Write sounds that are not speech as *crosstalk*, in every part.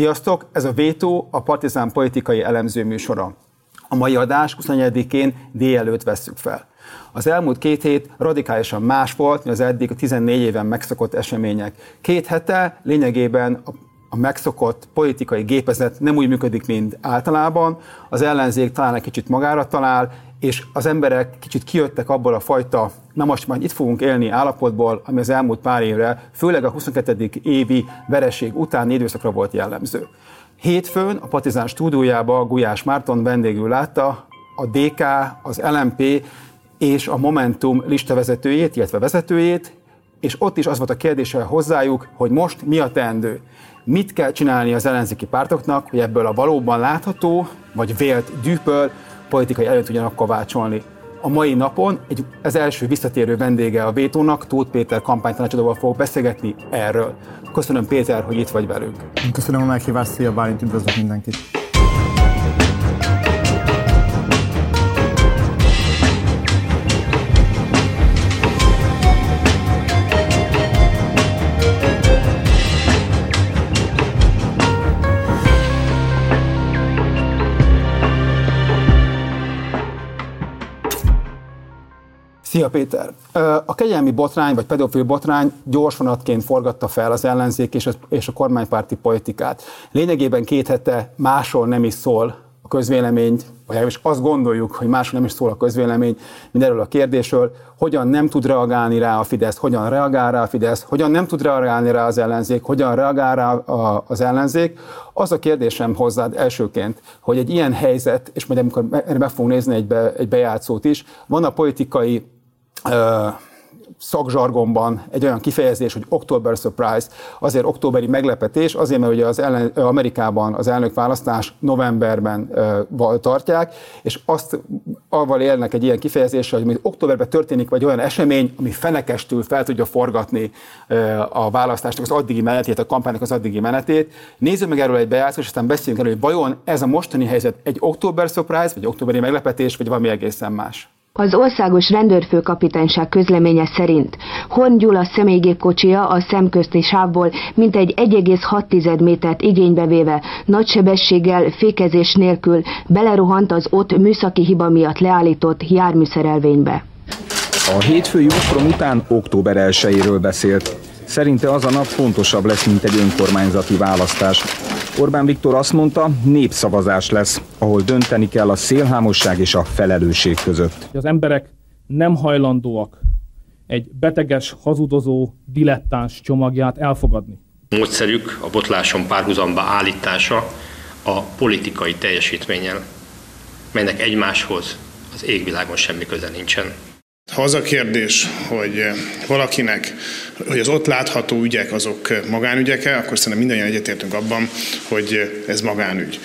Sziasztok, ez a Vétó, a Partizán politikai elemző műsora. A mai adás 24-én délelőtt vesszük fel. Az elmúlt két hét radikálisan más volt, mint az eddig a 14 éven megszokott események. Két hete lényegében a a megszokott politikai gépezet nem úgy működik, mint általában, az ellenzék talán egy kicsit magára talál, és az emberek kicsit kijöttek abból a fajta, na most majd itt fogunk élni állapotból, ami az elmúlt pár évre, főleg a 22. évi vereség utáni időszakra volt jellemző. Hétfőn a Partizán stúdiójába Gulyás Márton vendégül látta a DK, az LMP és a Momentum listavezetőjét, illetve vezetőjét, és ott is az volt a kérdése hozzájuk, hogy most mi a teendő. Mit kell csinálni az ellenzéki pártoknak, hogy ebből a valóban látható, vagy vélt dűpöl politikai előtt tudjanak kovácsolni. A mai napon egy, az első visszatérő vendége a Vétónak, Tóth Péter kampánytanácsadóval fog beszélgetni erről. Köszönöm Péter, hogy itt vagy velünk. Köszönöm a meghívást, szia Bálint, üdvözlök mindenkit. Szia Péter! A kegyelmi botrány, vagy pedofil botrány gyorsvonatként forgatta fel az ellenzék és a, és a kormánypárti politikát. Lényegében két hete máshol nem is szól a közvélemény, vagy is azt gondoljuk, hogy máshol nem is szól a közvélemény, mint erről a kérdésről, hogyan nem tud reagálni rá a Fidesz, hogyan reagál rá a Fidesz, hogyan nem tud reagálni rá az ellenzék, hogyan reagál rá az ellenzék. Az a kérdésem hozzád elsőként, hogy egy ilyen helyzet, és majd amikor meg fogunk nézni egy, be, egy bejátszót is, van a politikai szakzsargonban egy olyan kifejezés, hogy October Surprise, azért októberi meglepetés, azért, mert ugye az ellen, Amerikában az elnökválasztás novemberben uh, tartják, és azt avval élnek egy ilyen kifejezéssel, hogy októberben történik vagy olyan esemény, ami fenekestül fel tudja forgatni uh, a választásnak az addigi menetét, a kampánynak az addigi menetét. Nézzük meg erről egy bejátszót, és aztán beszéljünk erről, hogy vajon ez a mostani helyzet egy October Surprise, vagy októberi meglepetés, vagy valami egészen más. Az országos rendőrfőkapitányság közleménye szerint Horn Gyula személygépkocsia a szemközti sávból mintegy 1,6 métert igénybe véve nagy sebességgel, fékezés nélkül belerohant az ott műszaki hiba miatt leállított járműszerelvénybe. A hétfői ottrom után október 1 beszélt. Szerinte az a nap fontosabb lesz, mint egy önkormányzati választás. Orbán Viktor azt mondta, népszavazás lesz, ahol dönteni kell a szélhámosság és a felelősség között. Az emberek nem hajlandóak egy beteges, hazudozó, dilettáns csomagját elfogadni. Módszerük a botláson párhuzamba állítása a politikai teljesítménnyel, melynek egymáshoz az égvilágon semmi köze nincsen. Ha az a kérdés, hogy eh, valakinek, hogy az ott látható ügyek azok magánügyek-e, akkor szerintem mindannyian egyetértünk abban, hogy eh, ez magánügy.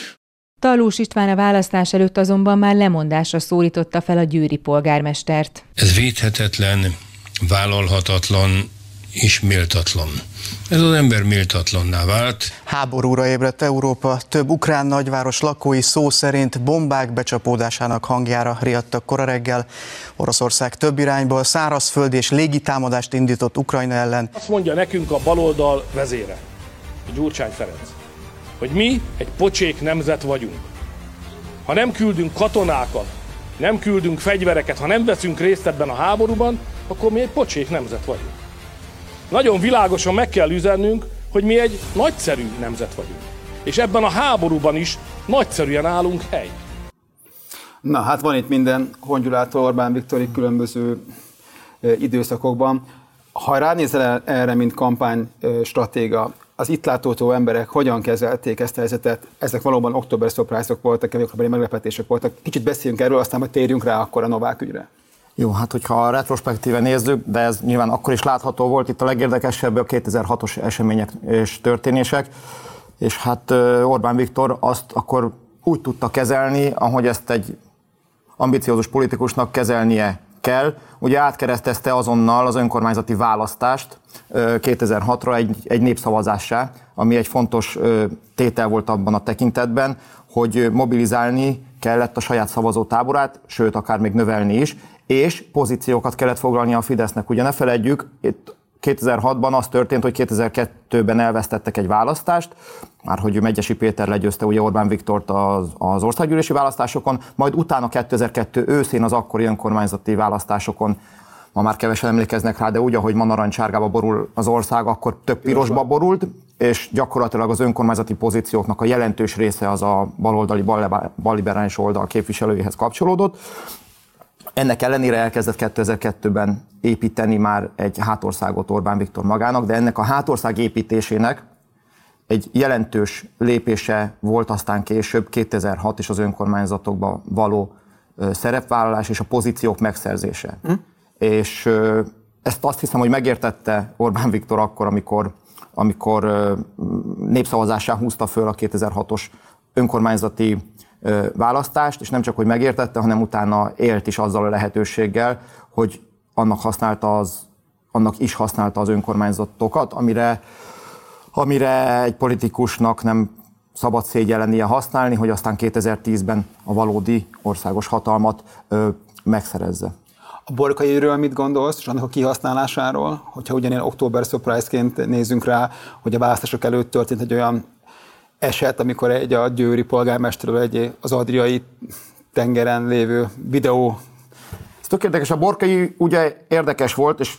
Talós István a választás előtt azonban már lemondásra szólította fel a győri polgármestert. Ez védhetetlen, vállalhatatlan és méltatlan. Ez az ember méltatlanná vált. Háborúra ébredt Európa, több ukrán nagyváros lakói szó szerint bombák becsapódásának hangjára riadtak kora reggel. Oroszország több irányból szárazföld és légitámadást indított Ukrajna ellen. Azt mondja nekünk a baloldal vezére, Gyurcsány Ferenc, hogy mi egy pocsék nemzet vagyunk. Ha nem küldünk katonákat, nem küldünk fegyvereket, ha nem veszünk részt ebben a háborúban, akkor mi egy pocsék nemzet vagyunk. Nagyon világosan meg kell üzennünk, hogy mi egy nagyszerű nemzet vagyunk. És ebben a háborúban is nagyszerűen állunk hely. Na, hát van itt minden Hongyulától Orbán Viktorik különböző időszakokban. Ha ránézel erre, mint kampány stratéga, az itt látótó emberek hogyan kezelték ezt a helyzetet? Ezek valóban október surprise voltak, októberi meglepetések voltak. Kicsit beszéljünk erről, aztán majd térjünk rá akkor a Novák ügyre. Jó, hát hogyha a retrospektíve nézzük, de ez nyilván akkor is látható volt, itt a legérdekesebb a 2006-os események és történések, és hát Orbán Viktor azt akkor úgy tudta kezelni, ahogy ezt egy ambiciózus politikusnak kezelnie kell. Ugye átkeresztezte azonnal az önkormányzati választást 2006-ra egy, egy népszavazássá, ami egy fontos tétel volt abban a tekintetben, hogy mobilizálni kellett a saját szavazótáborát, sőt, akár még növelni is, és pozíciókat kellett foglalni a Fidesznek. Ugye ne feledjük, itt 2006-ban az történt, hogy 2002-ben elvesztettek egy választást, már hogy Megyesi Péter legyőzte ugye Orbán Viktort az, az országgyűlési választásokon, majd utána 2002 őszén az akkori önkormányzati választásokon ma már kevesen emlékeznek rá, de úgy, ahogy ma narancsárgába borul az ország, akkor több pirosba borult, és gyakorlatilag az önkormányzati pozícióknak a jelentős része az a baloldali, balliberális oldal képviselőjéhez kapcsolódott. Ennek ellenére elkezdett 2002-ben építeni már egy hátországot Orbán Viktor magának, de ennek a hátország építésének egy jelentős lépése volt aztán később 2006 és az önkormányzatokba való szerepvállalás és a pozíciók megszerzése. Hm? És ezt azt hiszem, hogy megértette Orbán Viktor akkor, amikor, amikor népszavazásán húzta föl a 2006-os önkormányzati választást, és nem csak, hogy megértette, hanem utána élt is azzal a lehetőséggel, hogy annak, használta az, annak is használta az önkormányzatokat, amire, amire egy politikusnak nem szabad szégyellenie használni, hogy aztán 2010-ben a valódi országos hatalmat ö, megszerezze. A borkai mit gondolsz, és annak a kihasználásáról, hogyha ugyanilyen október surprise-ként nézzünk rá, hogy a választások előtt történt egy olyan eset, amikor egy a győri polgármesterről egy az adriai tengeren lévő videó. Ez tök érdekes, a borkai ugye érdekes volt, és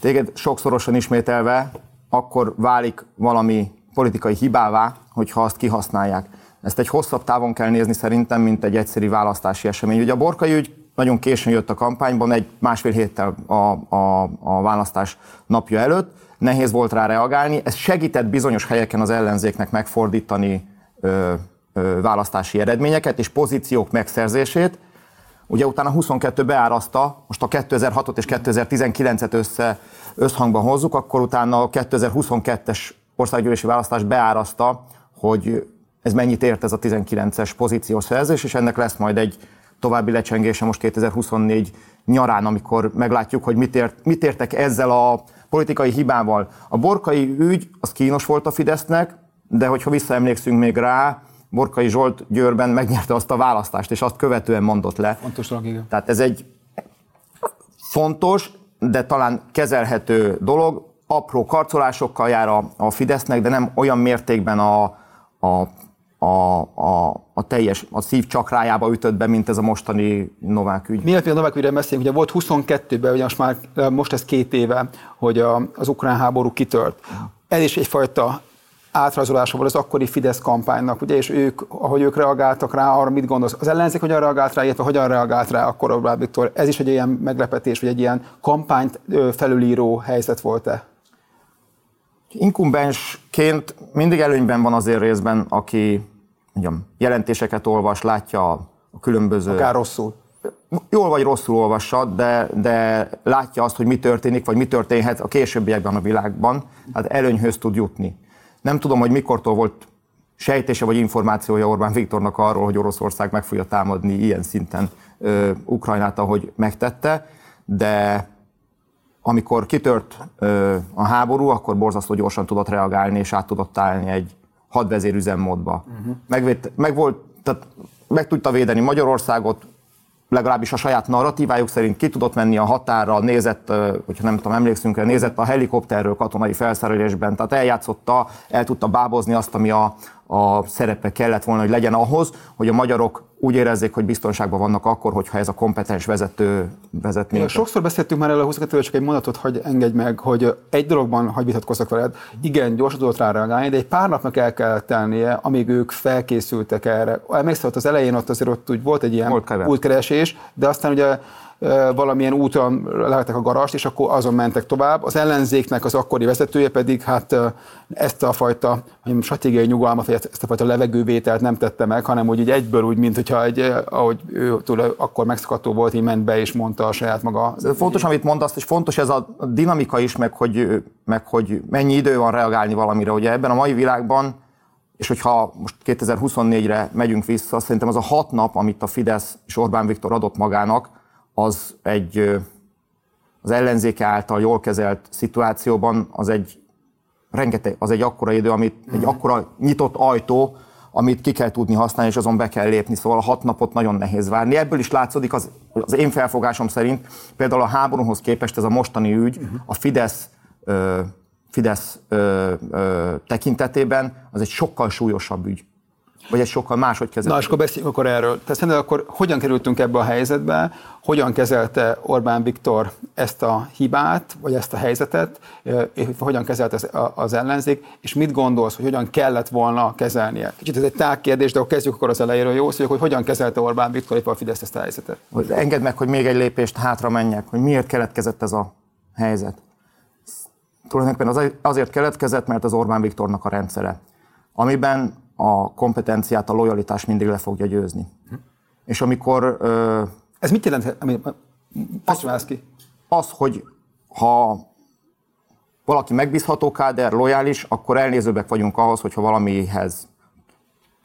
téged sokszorosan ismételve, akkor válik valami politikai hibává, hogyha azt kihasználják. Ezt egy hosszabb távon kell nézni szerintem, mint egy egyszerű választási esemény. Ugye a borkai ügy nagyon későn jött a kampányban, egy másfél héttel a, a, a választás napja előtt, nehéz volt rá reagálni. Ez segített bizonyos helyeken az ellenzéknek megfordítani ö, ö, választási eredményeket és pozíciók megszerzését. Ugye utána 22 beáraszta, most a 2006-ot és 2019-et össze, összhangban hozzuk, akkor utána a 2022-es országgyűlési választás beáraszta, hogy ez mennyit ért ez a 19-es pozíciószerzés, és ennek lesz majd egy további lecsengése most 2024 nyarán, amikor meglátjuk, hogy mit, ért, mit értek ezzel a politikai hibával. A borkai ügy az kínos volt a Fidesznek, de hogyha visszaemlékszünk még rá, Borkai Zsolt Győrben megnyerte azt a választást, és azt követően mondott le. Fontos igen. Tehát ez egy fontos, de talán kezelhető dolog. Apró karcolásokkal jár a, a Fidesznek, de nem olyan mértékben a, a a, a, a teljes, a szív csakrájába ütött be, mint ez a mostani Novák ügy. Miért a Novák ügyre beszélünk? Ugye volt 22-ben, ugye most már most ez két éve, hogy a, az ukrán háború kitört. Ez is egyfajta átrajzolása volt az akkori Fidesz kampánynak, ugye, és ők, ahogy ők reagáltak rá, arra mit gondolsz? Az ellenzék hogyan reagált rá, illetve hogyan reagált rá akkor Orbán Viktor? Ez is egy ilyen meglepetés, vagy egy ilyen kampányt felülíró helyzet volt-e? Inkumbensként mindig előnyben van azért részben, aki mondjam, jelentéseket olvas, látja a különböző... Akár rosszul. Jól vagy rosszul olvassa, de, de látja azt, hogy mi történik, vagy mi történhet a későbbiekben a világban, hát előnyhöz tud jutni. Nem tudom, hogy mikortól volt sejtése vagy információja Orbán Viktornak arról, hogy Oroszország meg fogja támadni ilyen szinten ö, Ukrajnát, ahogy megtette, de amikor kitört ö, a háború, akkor borzasztó gyorsan tudott reagálni, és át tudott állni egy hadvezér üzemmódba. Uh-huh. Megvéd, meg, volt, tehát meg tudta védeni Magyarországot, legalábbis a saját narratívájuk szerint ki tudott menni a határa, nézett, hogyha nem tudom, emlékszünk rá, nézett a helikopterről katonai felszerelésben, tehát eljátszotta, el tudta bábozni azt, ami a, a szerepe kellett volna, hogy legyen ahhoz, hogy a magyarok úgy érezzék, hogy biztonságban vannak akkor, hogyha ez a kompetens vezető vezetné. Ja, sokszor beszéltünk már erről a 22 csak egy mondatot, hogy engedj meg, hogy egy dologban hagy vitatkozzak veled. Igen, gyorsan tudott rá reagálni, de egy pár napnak el kell tennie, amíg ők felkészültek erre. Emlékszel, ott az elején ott azért ott úgy volt egy ilyen útkeresés, de aztán ugye valamilyen úton lehettek a garast, és akkor azon mentek tovább. Az ellenzéknek az akkori vezetője pedig hát ezt a fajta stratégiai nyugalmat, vagy ezt a fajta levegővételt nem tette meg, hanem úgy egyből úgy, mint hogyha egy, ahogy ő túl, akkor megszakadó volt, így ment be és mondta a saját maga. Fontos, amit mondasz, és fontos ez a dinamika is, meg hogy, meg hogy mennyi idő van reagálni valamire. Ugye ebben a mai világban és hogyha most 2024-re megyünk vissza, szerintem az a hat nap, amit a Fidesz és Orbán Viktor adott magának, az egy az ellenzéke által jól kezelt szituációban az egy rengeteg, az egy akkora idő, amit egy mhm. akkora nyitott ajtó, amit ki kell tudni használni, és azon be kell lépni. Szóval a hat napot nagyon nehéz várni. Ebből is látszódik az, az én felfogásom szerint, például a háborúhoz képest ez a mostani ügy, uh-huh. a Fidesz Fidesz ö, ö, tekintetében az egy sokkal súlyosabb ügy. Vagy egy sokkal máshogy kezelik. Na, és akkor beszéljünk akkor erről. Tehát szerintem akkor hogyan kerültünk ebbe a helyzetbe, hogyan kezelte Orbán Viktor ezt a hibát, vagy ezt a helyzetet, és hogyan kezelte az ellenzék, és mit gondolsz, hogy hogyan kellett volna kezelnie? Kicsit ez egy tág kérdés, de akkor kezdjük akkor az elejéről, jó? Szóval, hogy hogyan kezelte Orbán Viktor, a Fidesz ezt a helyzetet? Engedd meg, hogy még egy lépést hátra menjek, hogy miért keletkezett ez a helyzet. Tulajdonképpen azért keletkezett, mert az Orbán Viktornak a rendszere, amiben a kompetenciát, a lojalitás mindig le fogja győzni. Hm. És amikor... Ö, Ez mit jelent? Az, ki. az, hogy ha valaki megbízható káder, lojális, akkor elnézőbbek vagyunk ahhoz, hogyha valamihez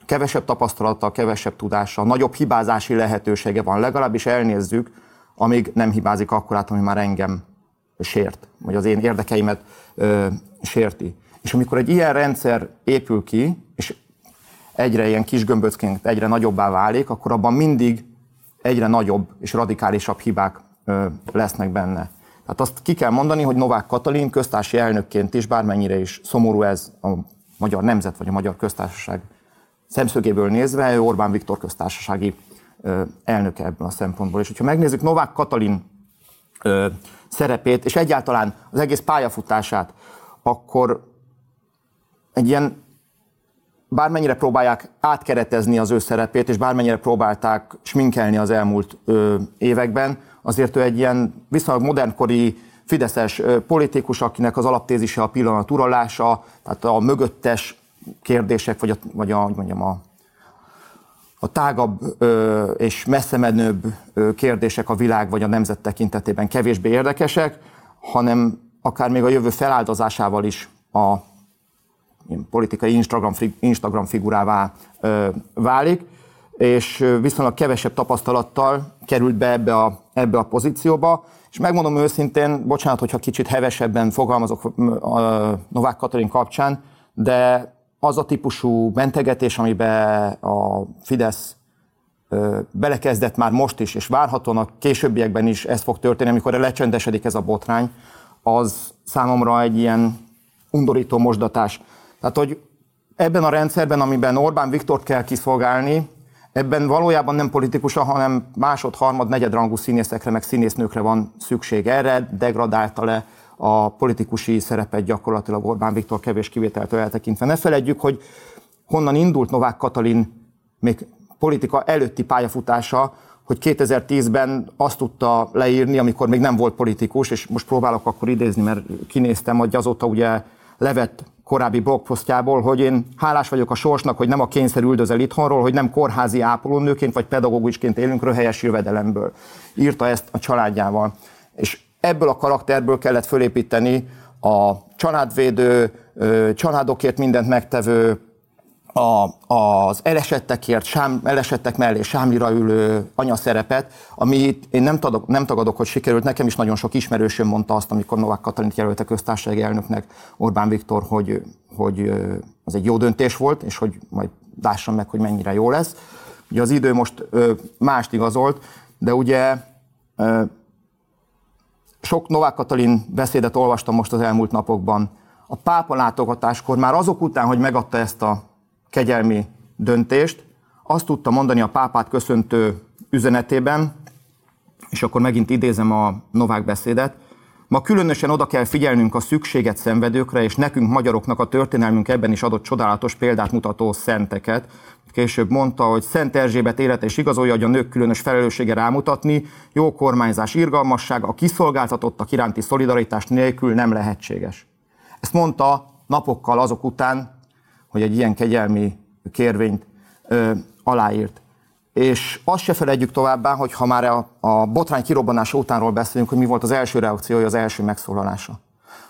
kevesebb tapasztalata, kevesebb tudása, nagyobb hibázási lehetősége van, legalábbis elnézzük, amíg nem hibázik akkorát, ami már engem sért, vagy az én érdekeimet ö, sérti. És amikor egy ilyen rendszer épül ki, egyre ilyen kis gömböcként egyre nagyobbá válik, akkor abban mindig egyre nagyobb és radikálisabb hibák lesznek benne. Tehát azt ki kell mondani, hogy Novák Katalin köztársi elnökként is, bármennyire is szomorú ez a magyar nemzet vagy a magyar köztársaság szemszögéből nézve, ő Orbán Viktor köztársasági elnöke ebből a szempontból. És hogyha megnézzük Novák Katalin szerepét, és egyáltalán az egész pályafutását, akkor egy ilyen bármennyire próbálják átkeretezni az ő szerepét, és bármennyire próbálták sminkelni az elmúlt ö, években, azért ő egy ilyen viszonylag modernkori fideszes ö, politikus, akinek az alaptézise a pillanat uralása, tehát a mögöttes kérdések, vagy a, vagy a, mondjam, a, a tágabb ö, és messze menőbb ö, kérdések a világ vagy a nemzet tekintetében kevésbé érdekesek, hanem akár még a jövő feláldozásával is a politikai Instagram, Instagram figurává válik, és viszonylag kevesebb tapasztalattal került be ebbe a, ebbe a pozícióba, és megmondom őszintén, bocsánat, hogyha kicsit hevesebben fogalmazok a Novák Katalin kapcsán, de az a típusú mentegetés, amiben a Fidesz belekezdett már most is, és várhatóan a későbbiekben is ez fog történni, amikor lecsendesedik ez a botrány, az számomra egy ilyen undorító mosdatás. Tehát, hogy ebben a rendszerben, amiben Orbán Viktort kell kiszolgálni, ebben valójában nem politikusa, hanem másod, harmad, negyedrangú színészekre, meg színésznőkre van szükség. Erre degradálta le a politikusi szerepet gyakorlatilag Orbán Viktor kevés kivételtől eltekintve. Ne feledjük, hogy honnan indult Novák Katalin még politika előtti pályafutása, hogy 2010-ben azt tudta leírni, amikor még nem volt politikus, és most próbálok akkor idézni, mert kinéztem, hogy azóta ugye levett korábbi blogposztjából, hogy én hálás vagyok a sorsnak, hogy nem a kényszer üldözel itthonról, hogy nem kórházi ápolónőként vagy pedagógusként élünk röhelyes jövedelemből. Írta ezt a családjával. És ebből a karakterből kellett fölépíteni a családvédő, családokért mindent megtevő, a, az elesettekért, sám, elesettek mellé sámlira ülő anyaszerepet, amit én nem, tagadok, nem tagadok, hogy sikerült. Nekem is nagyon sok ismerősöm mondta azt, amikor Novák Katalint jelölte köztársasági elnöknek Orbán Viktor, hogy, hogy az egy jó döntés volt, és hogy majd lássam meg, hogy mennyire jó lesz. Ugye az idő most mást igazolt, de ugye sok Novák Katalin beszédet olvastam most az elmúlt napokban. A pápa látogatáskor már azok után, hogy megadta ezt a kegyelmi döntést, azt tudta mondani a pápát köszöntő üzenetében, és akkor megint idézem a Novák beszédet, Ma különösen oda kell figyelnünk a szükséget szenvedőkre, és nekünk magyaroknak a történelmünk ebben is adott csodálatos példát mutató szenteket. Később mondta, hogy Szent Erzsébet élete is igazolja, hogy a nők különös felelőssége rámutatni, jó kormányzás, irgalmasság, a kiszolgáltatottak iránti szolidaritás nélkül nem lehetséges. Ezt mondta napokkal azok után, hogy egy ilyen kegyelmi kérvényt ö, aláírt. És azt se felejtjük továbbá, hogy ha már a, a botrány kirobbanása utánról beszélünk, hogy mi volt az első reakciója, az első megszólalása.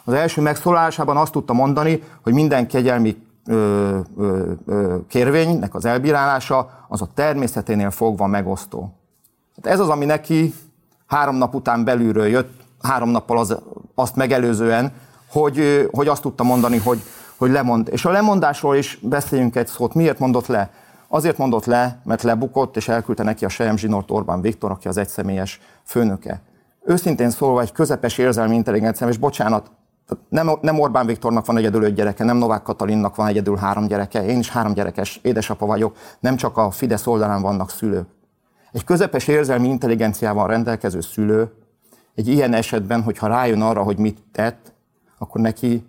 Az első megszólalásában azt tudta mondani, hogy minden kegyelmi ö, ö, ö, kérvénynek az elbírálása az a természeténél fogva megosztó. Hát ez az, ami neki három nap után belülről jött, három nappal az, azt megelőzően, hogy, hogy azt tudta mondani, hogy hogy lemond. És a lemondásról is beszéljünk egy szót. Miért mondott le? Azért mondott le, mert lebukott, és elküldte neki a Sejem Zsinort Orbán Viktor, aki az egyszemélyes főnöke. Őszintén szólva egy közepes érzelmi intelligencia, és bocsánat, nem, nem Orbán Viktornak van egyedül öt gyereke, nem Novák Katalinnak van egyedül három gyereke, én is három gyerekes édesapa vagyok, nem csak a Fidesz oldalán vannak szülők. Egy közepes érzelmi intelligenciával rendelkező szülő egy ilyen esetben, hogyha rájön arra, hogy mit tett, akkor neki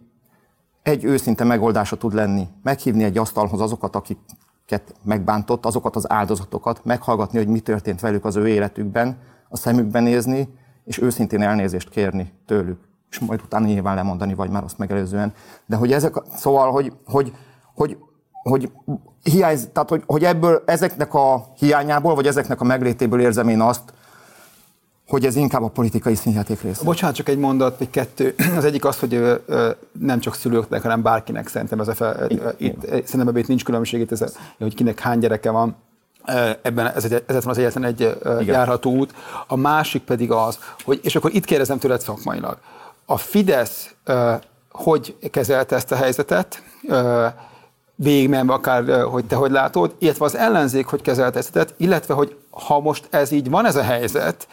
egy őszinte megoldása tud lenni. Meghívni egy asztalhoz azokat, akiket megbántott, azokat az áldozatokat, meghallgatni, hogy mi történt velük az ő életükben, a szemükben nézni, és őszintén elnézést kérni tőlük. És majd utána nyilván lemondani, vagy már azt megelőzően. De hogy ezek, szóval, hogy, hogy, hogy, hogy hiány, tehát hogy, hogy ebből, ezeknek a hiányából, vagy ezeknek a meglétéből érzem én azt, hogy ez inkább a politikai színjáték része. Bocsánat, csak egy mondat, vagy kettő. *clears throat* Az egyik az, hogy ö, ö, nem csak szülőknek, hanem bárkinek szerintem ez a fel, itt, szerintem ebben itt nincs különbség, itt ez a, hogy kinek hány gyereke van. Ebben ez, egy, ez van az egyetlen egy Igen. járható út. A másik pedig az, hogy, és akkor itt kérdezem tőled szakmailag, a Fidesz hogy kezelte ezt a helyzetet, végigmenve akár, hogy te hogy látod, illetve az ellenzék hogy kezelte ezt, illetve hogy ha most ez így van ez a helyzet,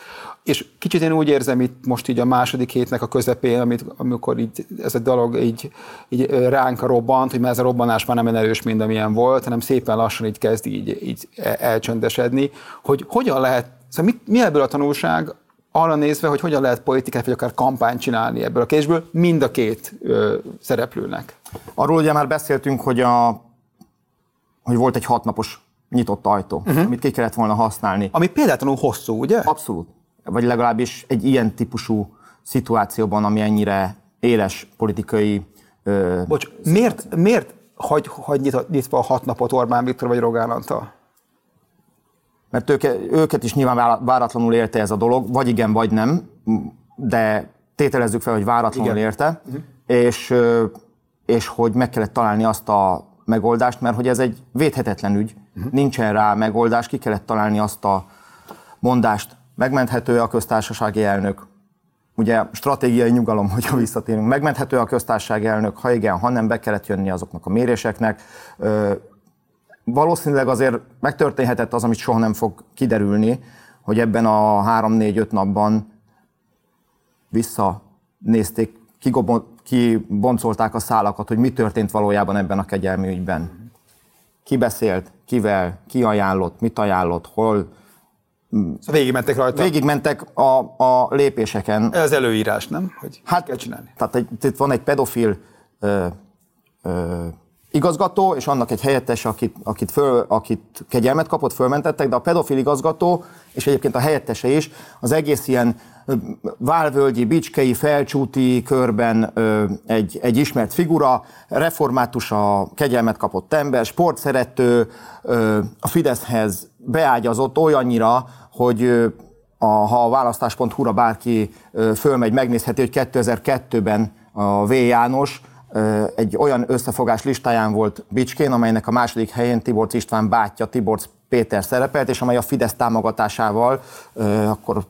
és kicsit én úgy érzem itt most így a második hétnek a közepén, amit, amikor így, ez a dolog így, így ránk robbant, hogy már ez a robbanás már nem olyan erős, mint amilyen volt, hanem szépen lassan így kezd így, így elcsöndesedni, hogy hogyan lehet, szóval mi, mi ebből a tanulság, arra nézve, hogy hogyan lehet politikát vagy akár kampányt csinálni ebből a késből mind a két ö, szereplőnek. Arról ugye már beszéltünk, hogy, a, hogy volt egy hatnapos nyitott ajtó, uh-huh. amit ki kellett volna használni. Ami példátlanul hosszú, ugye? Abszolút vagy legalábbis egy ilyen típusú szituációban, ami ennyire éles politikai... Ö, Bocs, miért, miért hagy, hagy nyitva a hat napot Orbán Viktor vagy Rogán Antal? Mert őke, őket is nyilván váratlanul érte ez a dolog, vagy igen, vagy nem, de tételezzük fel, hogy váratlanul igen. érte, uh-huh. és, és hogy meg kellett találni azt a megoldást, mert hogy ez egy védhetetlen ügy, uh-huh. nincsen rá megoldás, ki kellett találni azt a mondást, Megmenthető a köztársasági elnök. Ugye stratégiai nyugalom, *laughs* hogyha visszatérünk. Megmenthető a köztársasági elnök, ha igen, ha nem, be kellett jönni azoknak a méréseknek. Valószínűleg azért megtörténhetett az, amit soha nem fog kiderülni, hogy ebben a három-négy-öt napban visszanézték, kiboncolták a szálakat, hogy mi történt valójában ebben a kegyelmi ügyben. Ki beszélt, kivel, ki ajánlott, mit ajánlott, hol végigmentek rajta? Végigmentek a, a lépéseken. Ez előírás, nem? Hogy hát, kell csinálni? Tehát egy, itt van egy pedofil ö, ö, igazgató, és annak egy helyettes, akit, akit, föl, akit kegyelmet kapott, fölmentettek, de a pedofil igazgató, és egyébként a helyettese is, az egész ilyen válvölgyi, bicskei, felcsúti körben ö, egy, egy ismert figura, református a kegyelmet kapott ember, sportszerető, ö, a Fideszhez beágyazott olyannyira, hogy a, ha a választás.hu-ra bárki fölmegy, megnézheti, hogy 2002-ben a V. János egy olyan összefogás listáján volt Bicskén, amelynek a második helyén Tiborc István bátyja, Tiborc Péter szerepelt, és amely a Fidesz támogatásával akkor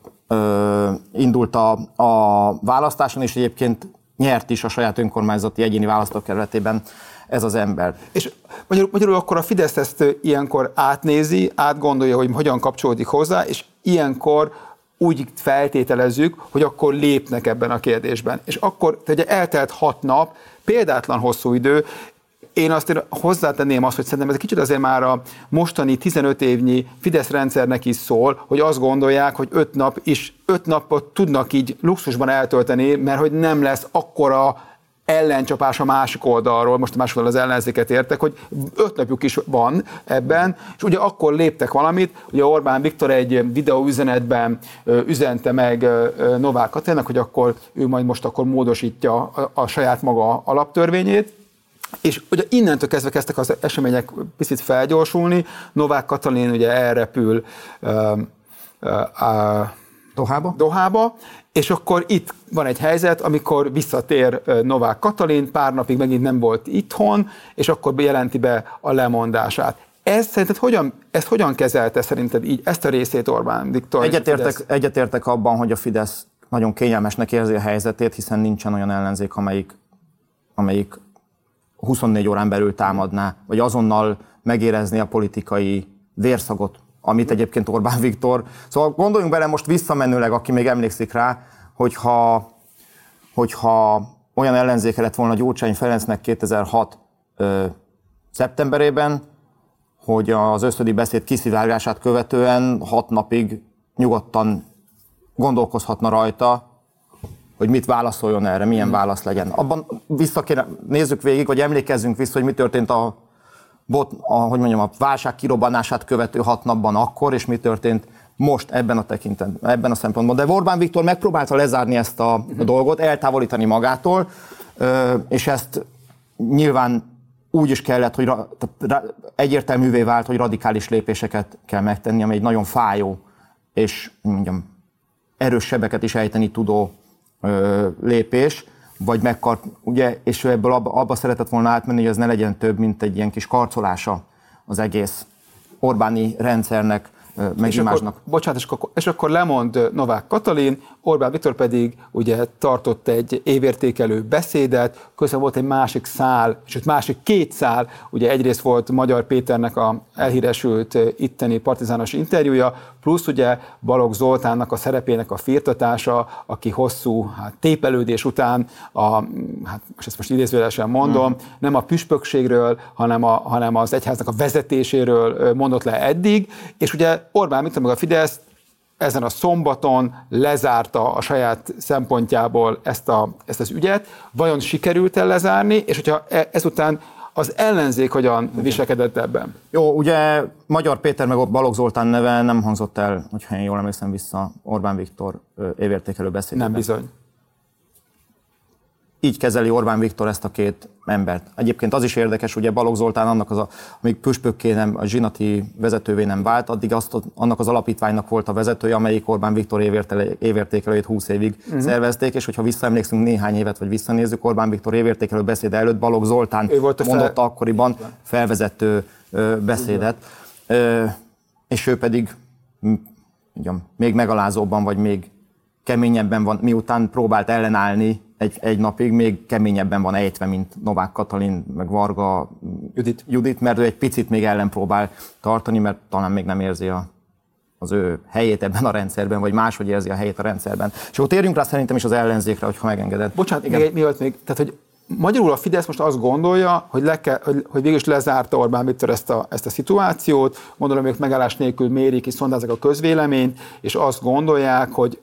indult a, a választáson, és egyébként nyert is a saját önkormányzati egyéni választókerületében ez az ember. És magyarul, magyarul akkor a Fidesz ezt ilyenkor átnézi, átgondolja, hogy hogyan kapcsolódik hozzá, és ilyenkor úgy feltételezzük, hogy akkor lépnek ebben a kérdésben. És akkor, ugye eltelt hat nap, példátlan hosszú idő, én azt hozzátenném azt, hogy szerintem ez egy kicsit azért már a mostani 15 évnyi Fidesz rendszernek is szól, hogy azt gondolják, hogy öt nap is, öt napot tudnak így luxusban eltölteni, mert hogy nem lesz akkora ellencsapás a másik oldalról, most a másik oldalról az ellenzéket értek, hogy öt napjuk is van ebben, és ugye akkor léptek valamit, ugye Orbán Viktor egy videóüzenetben üzente meg Novák Katinának, hogy akkor ő majd most akkor módosítja a, a saját maga alaptörvényét, és ugye innentől kezdve kezdtek az események picit felgyorsulni, Novák Katalin ugye elrepül uh, uh, Dohába? Dohába, és akkor itt van egy helyzet, amikor visszatér Novák Katalin, pár napig megint nem volt itthon, és akkor bejelenti be a lemondását. Ez szerinted hogyan, ezt hogyan kezelte szerinted így ezt a részét Orbán Viktor? Egyetértek, egyetértek abban, hogy a Fidesz nagyon kényelmesnek érzi a helyzetét, hiszen nincsen olyan ellenzék, amelyik, amelyik 24 órán belül támadná, vagy azonnal megérezni a politikai vérszagot, amit egyébként Orbán *laughs* Viktor. Szóval gondoljunk bele most visszamenőleg, aki még emlékszik rá, hogyha, hogyha olyan ellenzéke lett volna Gyurcsány Ferencnek 2006 ö, szeptemberében, hogy az összödi beszéd kiszivárgását követően hat napig nyugodtan gondolkozhatna rajta, hogy mit válaszoljon erre, milyen hmm. válasz legyen. Abban vissza kéne, nézzük végig, vagy emlékezzünk vissza, hogy mi történt a, bot, a, hogy mondjam, a válság kirobbanását követő hat napban akkor, és mi történt most ebben a tekintetben, ebben a szempontból. De Orbán Viktor megpróbálta lezárni ezt a, hmm. dolgot, eltávolítani magától, és ezt nyilván úgy is kellett, hogy egyértelművé vált, hogy radikális lépéseket kell megtenni, ami egy nagyon fájó és mondjam, erős sebeket is ejteni tudó ö, lépés, vagy megkart, ugye, és ő ebből abba, abba szeretett volna átmenni, hogy ez ne legyen több, mint egy ilyen kis karcolása az egész Orbáni rendszernek, meg és akkor, bocsánat, és akkor, és akkor lemond Novák Katalin, Orbán Viktor pedig ugye tartott egy évértékelő beszédet, közben volt egy másik szál, sőt másik két szál, ugye egyrészt volt Magyar Péternek a elhíresült itteni partizános interjúja, plusz ugye Balogh Zoltánnak a szerepének a firtatása, aki hosszú hát, tépelődés után, a, hát most ezt most idézőjelesen mondom, hmm. nem a püspökségről, hanem, a, hanem az egyháznak a vezetéséről mondott le eddig, és ugye Orbán Viktor meg a Fidesz ezen a szombaton lezárta a saját szempontjából ezt, a, ezt az ügyet. Vajon sikerült el lezárni, és hogyha e, ezután az ellenzék hogyan viselkedett ebben? Jó, ugye Magyar Péter meg Balogh Zoltán neve nem hangzott el, hogyha én jól emlékszem vissza Orbán Viktor évértékelő beszédében. Nem bizony így kezeli Orbán Viktor ezt a két embert. Egyébként az is érdekes, ugye Balogh Zoltán annak az, a, amíg püspökké nem, a zsinati vezetővé nem vált, addig azt, annak az alapítványnak volt a vezetője, amelyik Orbán Viktor évértékelőjét 20 évig uh-huh. szervezték, és hogyha visszaemlékszünk néhány évet, vagy visszanézzük, Orbán Viktor évértékelő beszéde előtt Balogh Zoltán ő volt mondotta fel... akkoriban felvezető beszédet, ö, és ő pedig mondjam, még megalázóbban, vagy még keményebben van, miután próbált ellenállni egy, egy napig még keményebben van ejtve, mint Novák Katalin, meg Varga Judit. Judit, mert ő egy picit még ellen próbál tartani, mert talán még nem érzi a, az ő helyét ebben a rendszerben, vagy máshogy érzi a helyét a rendszerben. És akkor térjünk rá szerintem is az ellenzékre, hogyha megengeded. Bocsánat, Igen. még, mielőtt még, tehát hogy Magyarul a Fidesz most azt gondolja, hogy, le kell, hogy, hogy végül is lezárta Orbán Viktor ezt a, ezt a szituációt, gondolom, ők megállás nélkül mérik és szondázzák a közvéleményt, és azt gondolják, hogy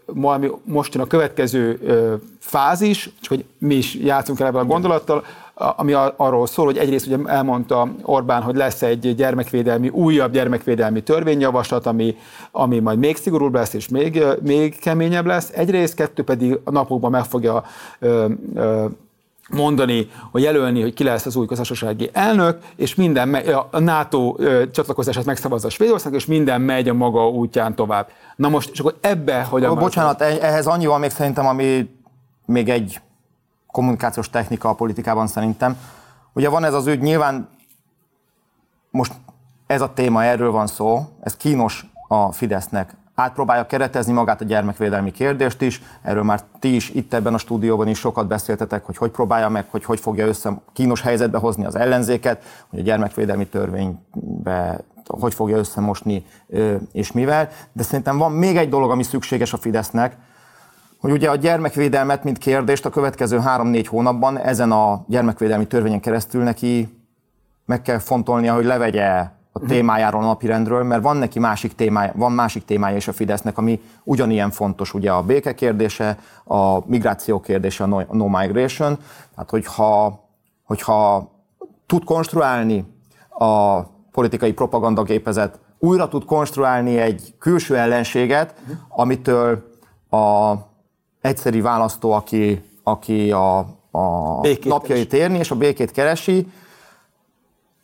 most jön a következő ö, fázis, csak hogy mi is játszunk el ebben a gondolattal, ami arról szól, hogy egyrészt ugye elmondta Orbán, hogy lesz egy gyermekvédelmi, újabb gyermekvédelmi törvényjavaslat, ami, ami majd még szigorúbb lesz és még, még keményebb lesz. Egyrészt, kettő pedig a napokban meg fogja ö, ö, mondani, hogy jelölni, hogy ki lesz az új közösségi elnök, és minden megy, a NATO csatlakozását megszavazza Svédország, és minden megy a maga útján tovább. Na most, és akkor ebbe hogy a Bocsánat, ez? ehhez annyi van még szerintem, ami még egy kommunikációs technika a politikában szerintem. Ugye van ez az ügy, nyilván most ez a téma, erről van szó, ez kínos a Fidesznek átpróbálja keretezni magát a gyermekvédelmi kérdést is. Erről már ti is itt ebben a stúdióban is sokat beszéltetek, hogy hogy próbálja meg, hogy hogy fogja össze kínos helyzetbe hozni az ellenzéket, hogy a gyermekvédelmi törvénybe hogy fogja összemosni és mivel. De szerintem van még egy dolog, ami szükséges a Fidesznek, hogy ugye a gyermekvédelmet, mint kérdést a következő három-négy hónapban ezen a gyermekvédelmi törvényen keresztül neki meg kell fontolnia, hogy levegye a témájáról a napirendről, mert van neki másik témája, van másik témája is a Fidesznek, ami ugyanilyen fontos, ugye a béke kérdése, a migráció kérdése, a no, no migration. Tehát, hogyha, hogyha tud konstruálni a politikai propagandagépezet, újra tud konstruálni egy külső ellenséget, amitől a egyszeri választó, aki, aki a, a napjait érni és a békét keresi,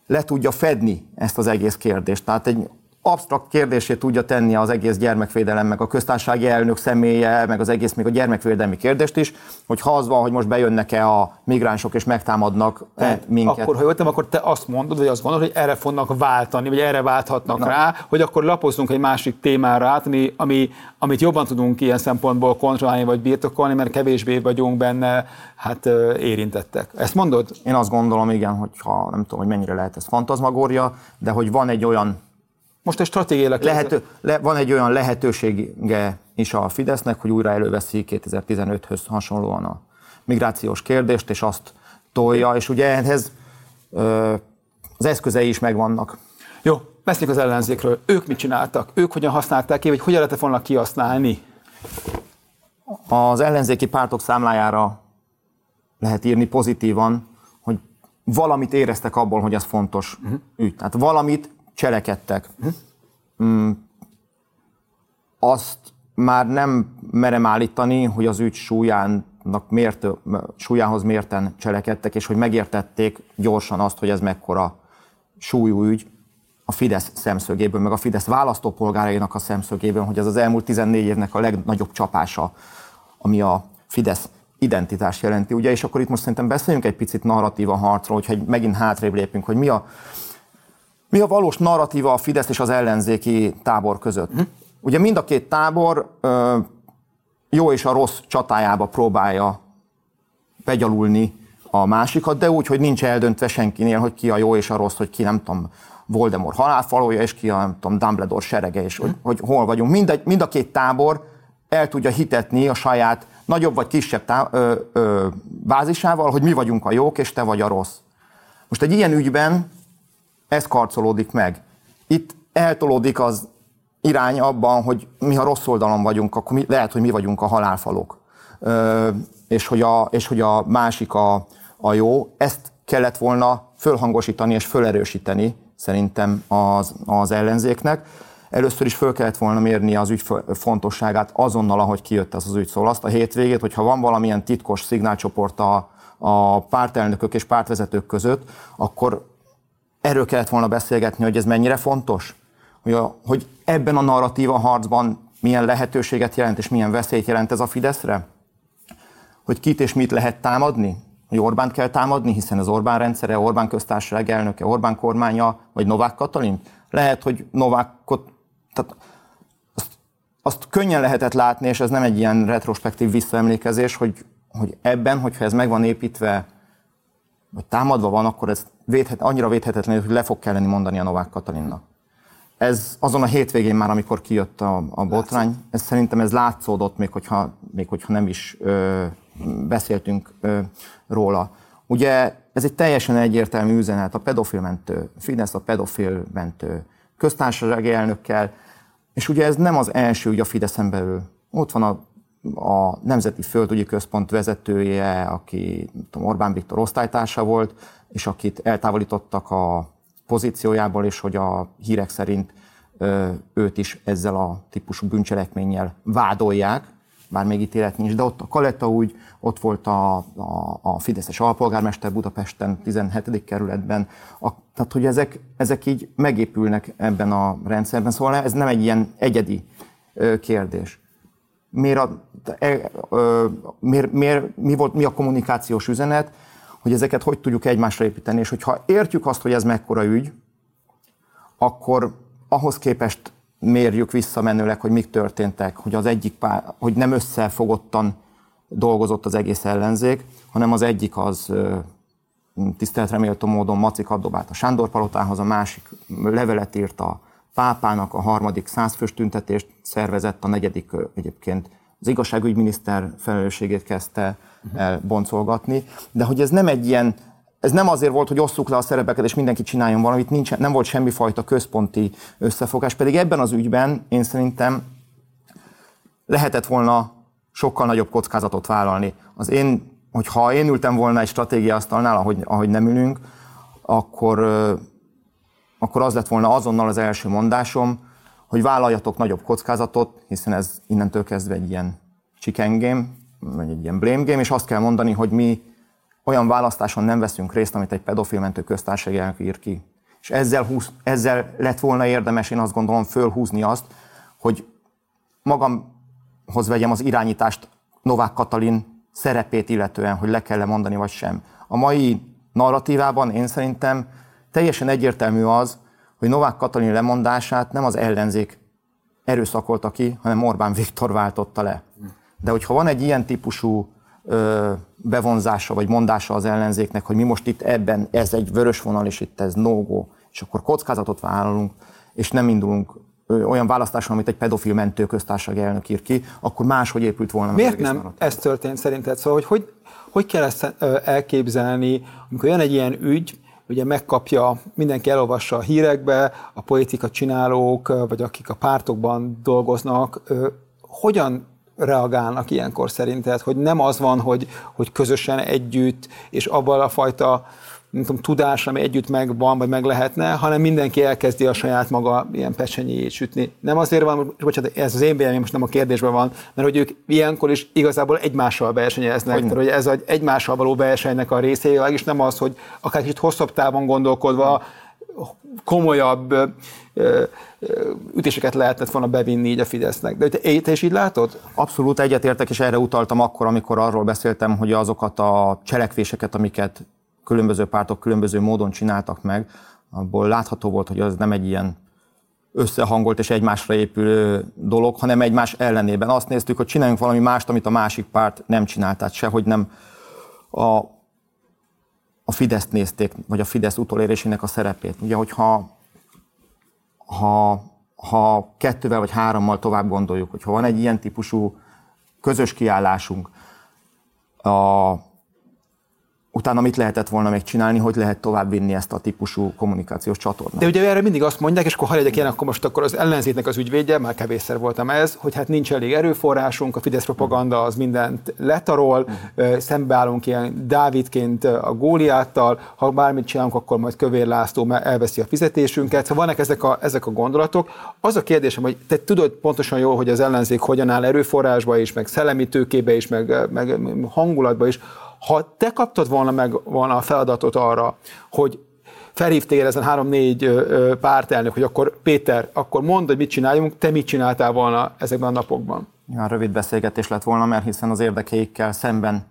le tudja fedni ezt az egész kérdést. Tehát egy absztrakt kérdését tudja tenni az egész gyermekvédelem, meg a köztársasági elnök személye, meg az egész még a gyermekvédelmi kérdést is, hogy ha az van, hogy most bejönnek-e a migránsok és megtámadnak -e minket. Akkor, ha jöttem, akkor te azt mondod, vagy azt gondolod, hogy erre fognak váltani, vagy erre válthatnak Na. rá, hogy akkor lapozzunk egy másik témára át, ami, ami, amit jobban tudunk ilyen szempontból kontrollálni, vagy birtokolni, mert kevésbé vagyunk benne hát érintettek. Ezt mondod? Én azt gondolom, igen, hogy ha nem tudom, hogy mennyire lehet ez fantazmagória, de hogy van egy olyan most egy stratégiailag... Lehető, le, van egy olyan lehetősége is a Fidesznek, hogy újra előveszi 2015-höz hasonlóan a migrációs kérdést, és azt tolja, és ugye ehhez ö, az eszközei is megvannak. Jó, beszéljük az ellenzékről. Ők mit csináltak? Ők hogyan használták ki, vagy hogyan lehetett volna kihasználni? Az ellenzéki pártok számlájára lehet írni pozitívan, hogy valamit éreztek abból, hogy ez fontos uh-huh. ügy. Tehát valamit cselekedtek. Mm, azt már nem merem állítani, hogy az ügy súlyának mért, súlyához mérten cselekedtek, és hogy megértették gyorsan azt, hogy ez mekkora súlyú ügy a Fidesz szemszögéből, meg a Fidesz választópolgárainak a szemszögéből, hogy ez az elmúlt 14 évnek a legnagyobb csapása, ami a Fidesz identitás jelenti, ugye, és akkor itt most szerintem beszéljünk egy picit narratíva harcról, hogyha megint hátrébb lépünk, hogy mi a, mi a valós narratíva a Fidesz és az ellenzéki tábor között? Hm? Ugye mind a két tábor ö, jó és a rossz csatájába próbálja begyalulni a másikat, de úgy, hogy nincs eldöntve senkinél, hogy ki a jó és a rossz, hogy ki nem tudom, Voldemort halálfalója, és ki a nem tudom, Dumbledore serege, és hogy, hogy hol vagyunk. Mind a, mind a két tábor el tudja hitetni a saját nagyobb vagy kisebb tá- ö, ö, bázisával, hogy mi vagyunk a jók, és te vagy a rossz. Most egy ilyen ügyben ez karcolódik meg. Itt eltolódik az irány abban, hogy mi ha rossz oldalon vagyunk, akkor mi, lehet, hogy mi vagyunk a halálfalok. Ö, és, hogy a, és hogy a másik a, a jó. Ezt kellett volna fölhangosítani és fölerősíteni szerintem az, az ellenzéknek. Először is föl kellett volna mérni az ügy fontosságát azonnal, ahogy kijött ez az ügy. Szóval azt a hétvégét, hogyha van valamilyen titkos szignálcsoport a, a pártelnökök és pártvezetők között, akkor erről kellett volna beszélgetni, hogy ez mennyire fontos, hogy, a, hogy ebben a narratíva harcban milyen lehetőséget jelent és milyen veszélyt jelent ez a Fideszre? Hogy kit és mit lehet támadni? Hogy Orbánt kell támadni, hiszen az Orbán rendszere, Orbán köztársaság elnöke, Orbán kormánya, vagy Novák Katalin? Lehet, hogy Novákot, tehát azt, azt könnyen lehetett látni, és ez nem egy ilyen retrospektív visszaemlékezés, hogy, hogy ebben, hogyha ez meg van építve vagy támadva van, akkor ez védhet, annyira védhetetlen, hogy le fog kelleni mondani a Novák Katalinnak. Ez azon a hétvégén már, amikor kijött a, a botrány, ez szerintem ez látszódott, még hogyha, még hogyha nem is ö, beszéltünk ö, róla. Ugye ez egy teljesen egyértelmű üzenet, a pedofilmentő, Fidesz a pedofilmentő köztársasági elnökkel, és ugye ez nem az első ügy a Fideszen belül. Ott van a a Nemzeti Földügyi Központ vezetője, aki tudom, Orbán Viktor osztálytársa volt, és akit eltávolítottak a pozíciójából, és hogy a hírek szerint őt is ezzel a típusú bűncselekménnyel vádolják, bár még ítélet nincs, de ott a Kaletta úgy, ott volt a, a, a Fideszes alpolgármester Budapesten, 17. kerületben, a, tehát hogy ezek, ezek így megépülnek ebben a rendszerben, szóval ez nem egy ilyen egyedi kérdés miért, a, e, ö, miért, miért, mi, volt, mi a kommunikációs üzenet, hogy ezeket hogy tudjuk egymásra építeni, és hogyha értjük azt, hogy ez mekkora ügy, akkor ahhoz képest mérjük visszamenőleg, hogy mik történtek, hogy az egyik pár, hogy nem összefogottan dolgozott az egész ellenzék, hanem az egyik az tiszteletre méltó módon macik dobált a Sándor palotához, a másik levelet írt a pápának a harmadik százfős tüntetést szervezett, a negyedik egyébként az igazságügyminiszter felelősségét kezdte el boncolgatni, de hogy ez nem egy ilyen, ez nem azért volt, hogy osszuk le a szerepeket, és mindenki csináljon valamit, nincs, nem volt semmifajta központi összefogás, pedig ebben az ügyben én szerintem lehetett volna sokkal nagyobb kockázatot vállalni. Az én, hogyha én ültem volna egy stratégia asztalnál, ahogy, ahogy nem ülünk, akkor akkor az lett volna azonnal az első mondásom, hogy vállaljatok nagyobb kockázatot, hiszen ez innentől kezdve egy ilyen chicken game, vagy egy ilyen blame game, és azt kell mondani, hogy mi olyan választáson nem veszünk részt, amit egy pedofilmentő köztársaság ír ki. És ezzel, húz, ezzel lett volna érdemes, én azt gondolom, fölhúzni azt, hogy magamhoz vegyem az irányítást Novák Katalin szerepét illetően, hogy le kell -e mondani, vagy sem. A mai narratívában én szerintem teljesen egyértelmű az, hogy Novák Katalin lemondását nem az ellenzék erőszakolta ki, hanem Orbán Viktor váltotta le. De hogyha van egy ilyen típusú ö, bevonzása vagy mondása az ellenzéknek, hogy mi most itt ebben, ez egy vörös vonal, és itt ez no és akkor kockázatot vállalunk, és nem indulunk olyan választáson, amit egy pedofil mentő köztársaság elnök ír ki, akkor máshogy épült volna. Miért nem narratív. ez történt szerinted? Szóval, hogy hogy, hogy kell ezt elképzelni, amikor jön egy ilyen ügy, ugye megkapja, mindenki elolvassa a hírekbe, a politika csinálók, vagy akik a pártokban dolgoznak, hogyan reagálnak ilyenkor szerinted, hogy nem az van, hogy, hogy közösen együtt, és abban a fajta nem tudom, tudás, ami együtt megvan, vagy meg lehetne, hanem mindenki elkezdi a saját maga ilyen pecsenyéjét sütni. Nem azért van, bocsánat, ez az én véleményem most nem a kérdésben van, mert hogy ők ilyenkor is igazából egymással versenyeznek, hogy, hogy ez egy egymással való versenynek a része, és nem az, hogy akár kicsit hosszabb távon gondolkodva komolyabb ütéseket lehetett volna bevinni így a Fidesznek. De te, te is így látod? Abszolút egyetértek, és erre utaltam akkor, amikor arról beszéltem, hogy azokat a cselekvéseket, amiket különböző pártok különböző módon csináltak meg, abból látható volt, hogy az nem egy ilyen összehangolt és egymásra épülő dolog, hanem egymás ellenében. Azt néztük, hogy csináljunk valami mást, amit a másik párt nem csinált, tehát sehogy nem a, a Fideszt nézték, vagy a Fidesz utolérésének a szerepét. Ugye, hogyha ha, ha kettővel vagy hárommal tovább gondoljuk, hogyha van egy ilyen típusú közös kiállásunk, a, utána mit lehetett volna még csinálni, hogy lehet tovább vinni ezt a típusú kommunikációs csatornát. De ugye erre mindig azt mondják, és akkor ha legyek ilyen, akkor most akkor az ellenzéknek az ügyvédje, már kevésszer voltam ez, hogy hát nincs elég erőforrásunk, a Fidesz propaganda az mindent letarol, uh-huh. szembeállunk ilyen Dávidként a Góliáttal, ha bármit csinálunk, akkor majd Kövér László elveszi a fizetésünket. Szóval vannak ezek a, ezek a gondolatok. Az a kérdésem, hogy te tudod pontosan jól, hogy az ellenzék hogyan áll erőforrásba is, meg szellemi tőkébe is, meg, meg hangulatba is, ha te kaptad volna meg volna a feladatot arra, hogy felhívtél ezen három-négy pártelnök, hogy akkor Péter, akkor mondd, hogy mit csináljunk, te mit csináltál volna ezekben a napokban? Ja, rövid beszélgetés lett volna, mert hiszen az érdekeikkel szemben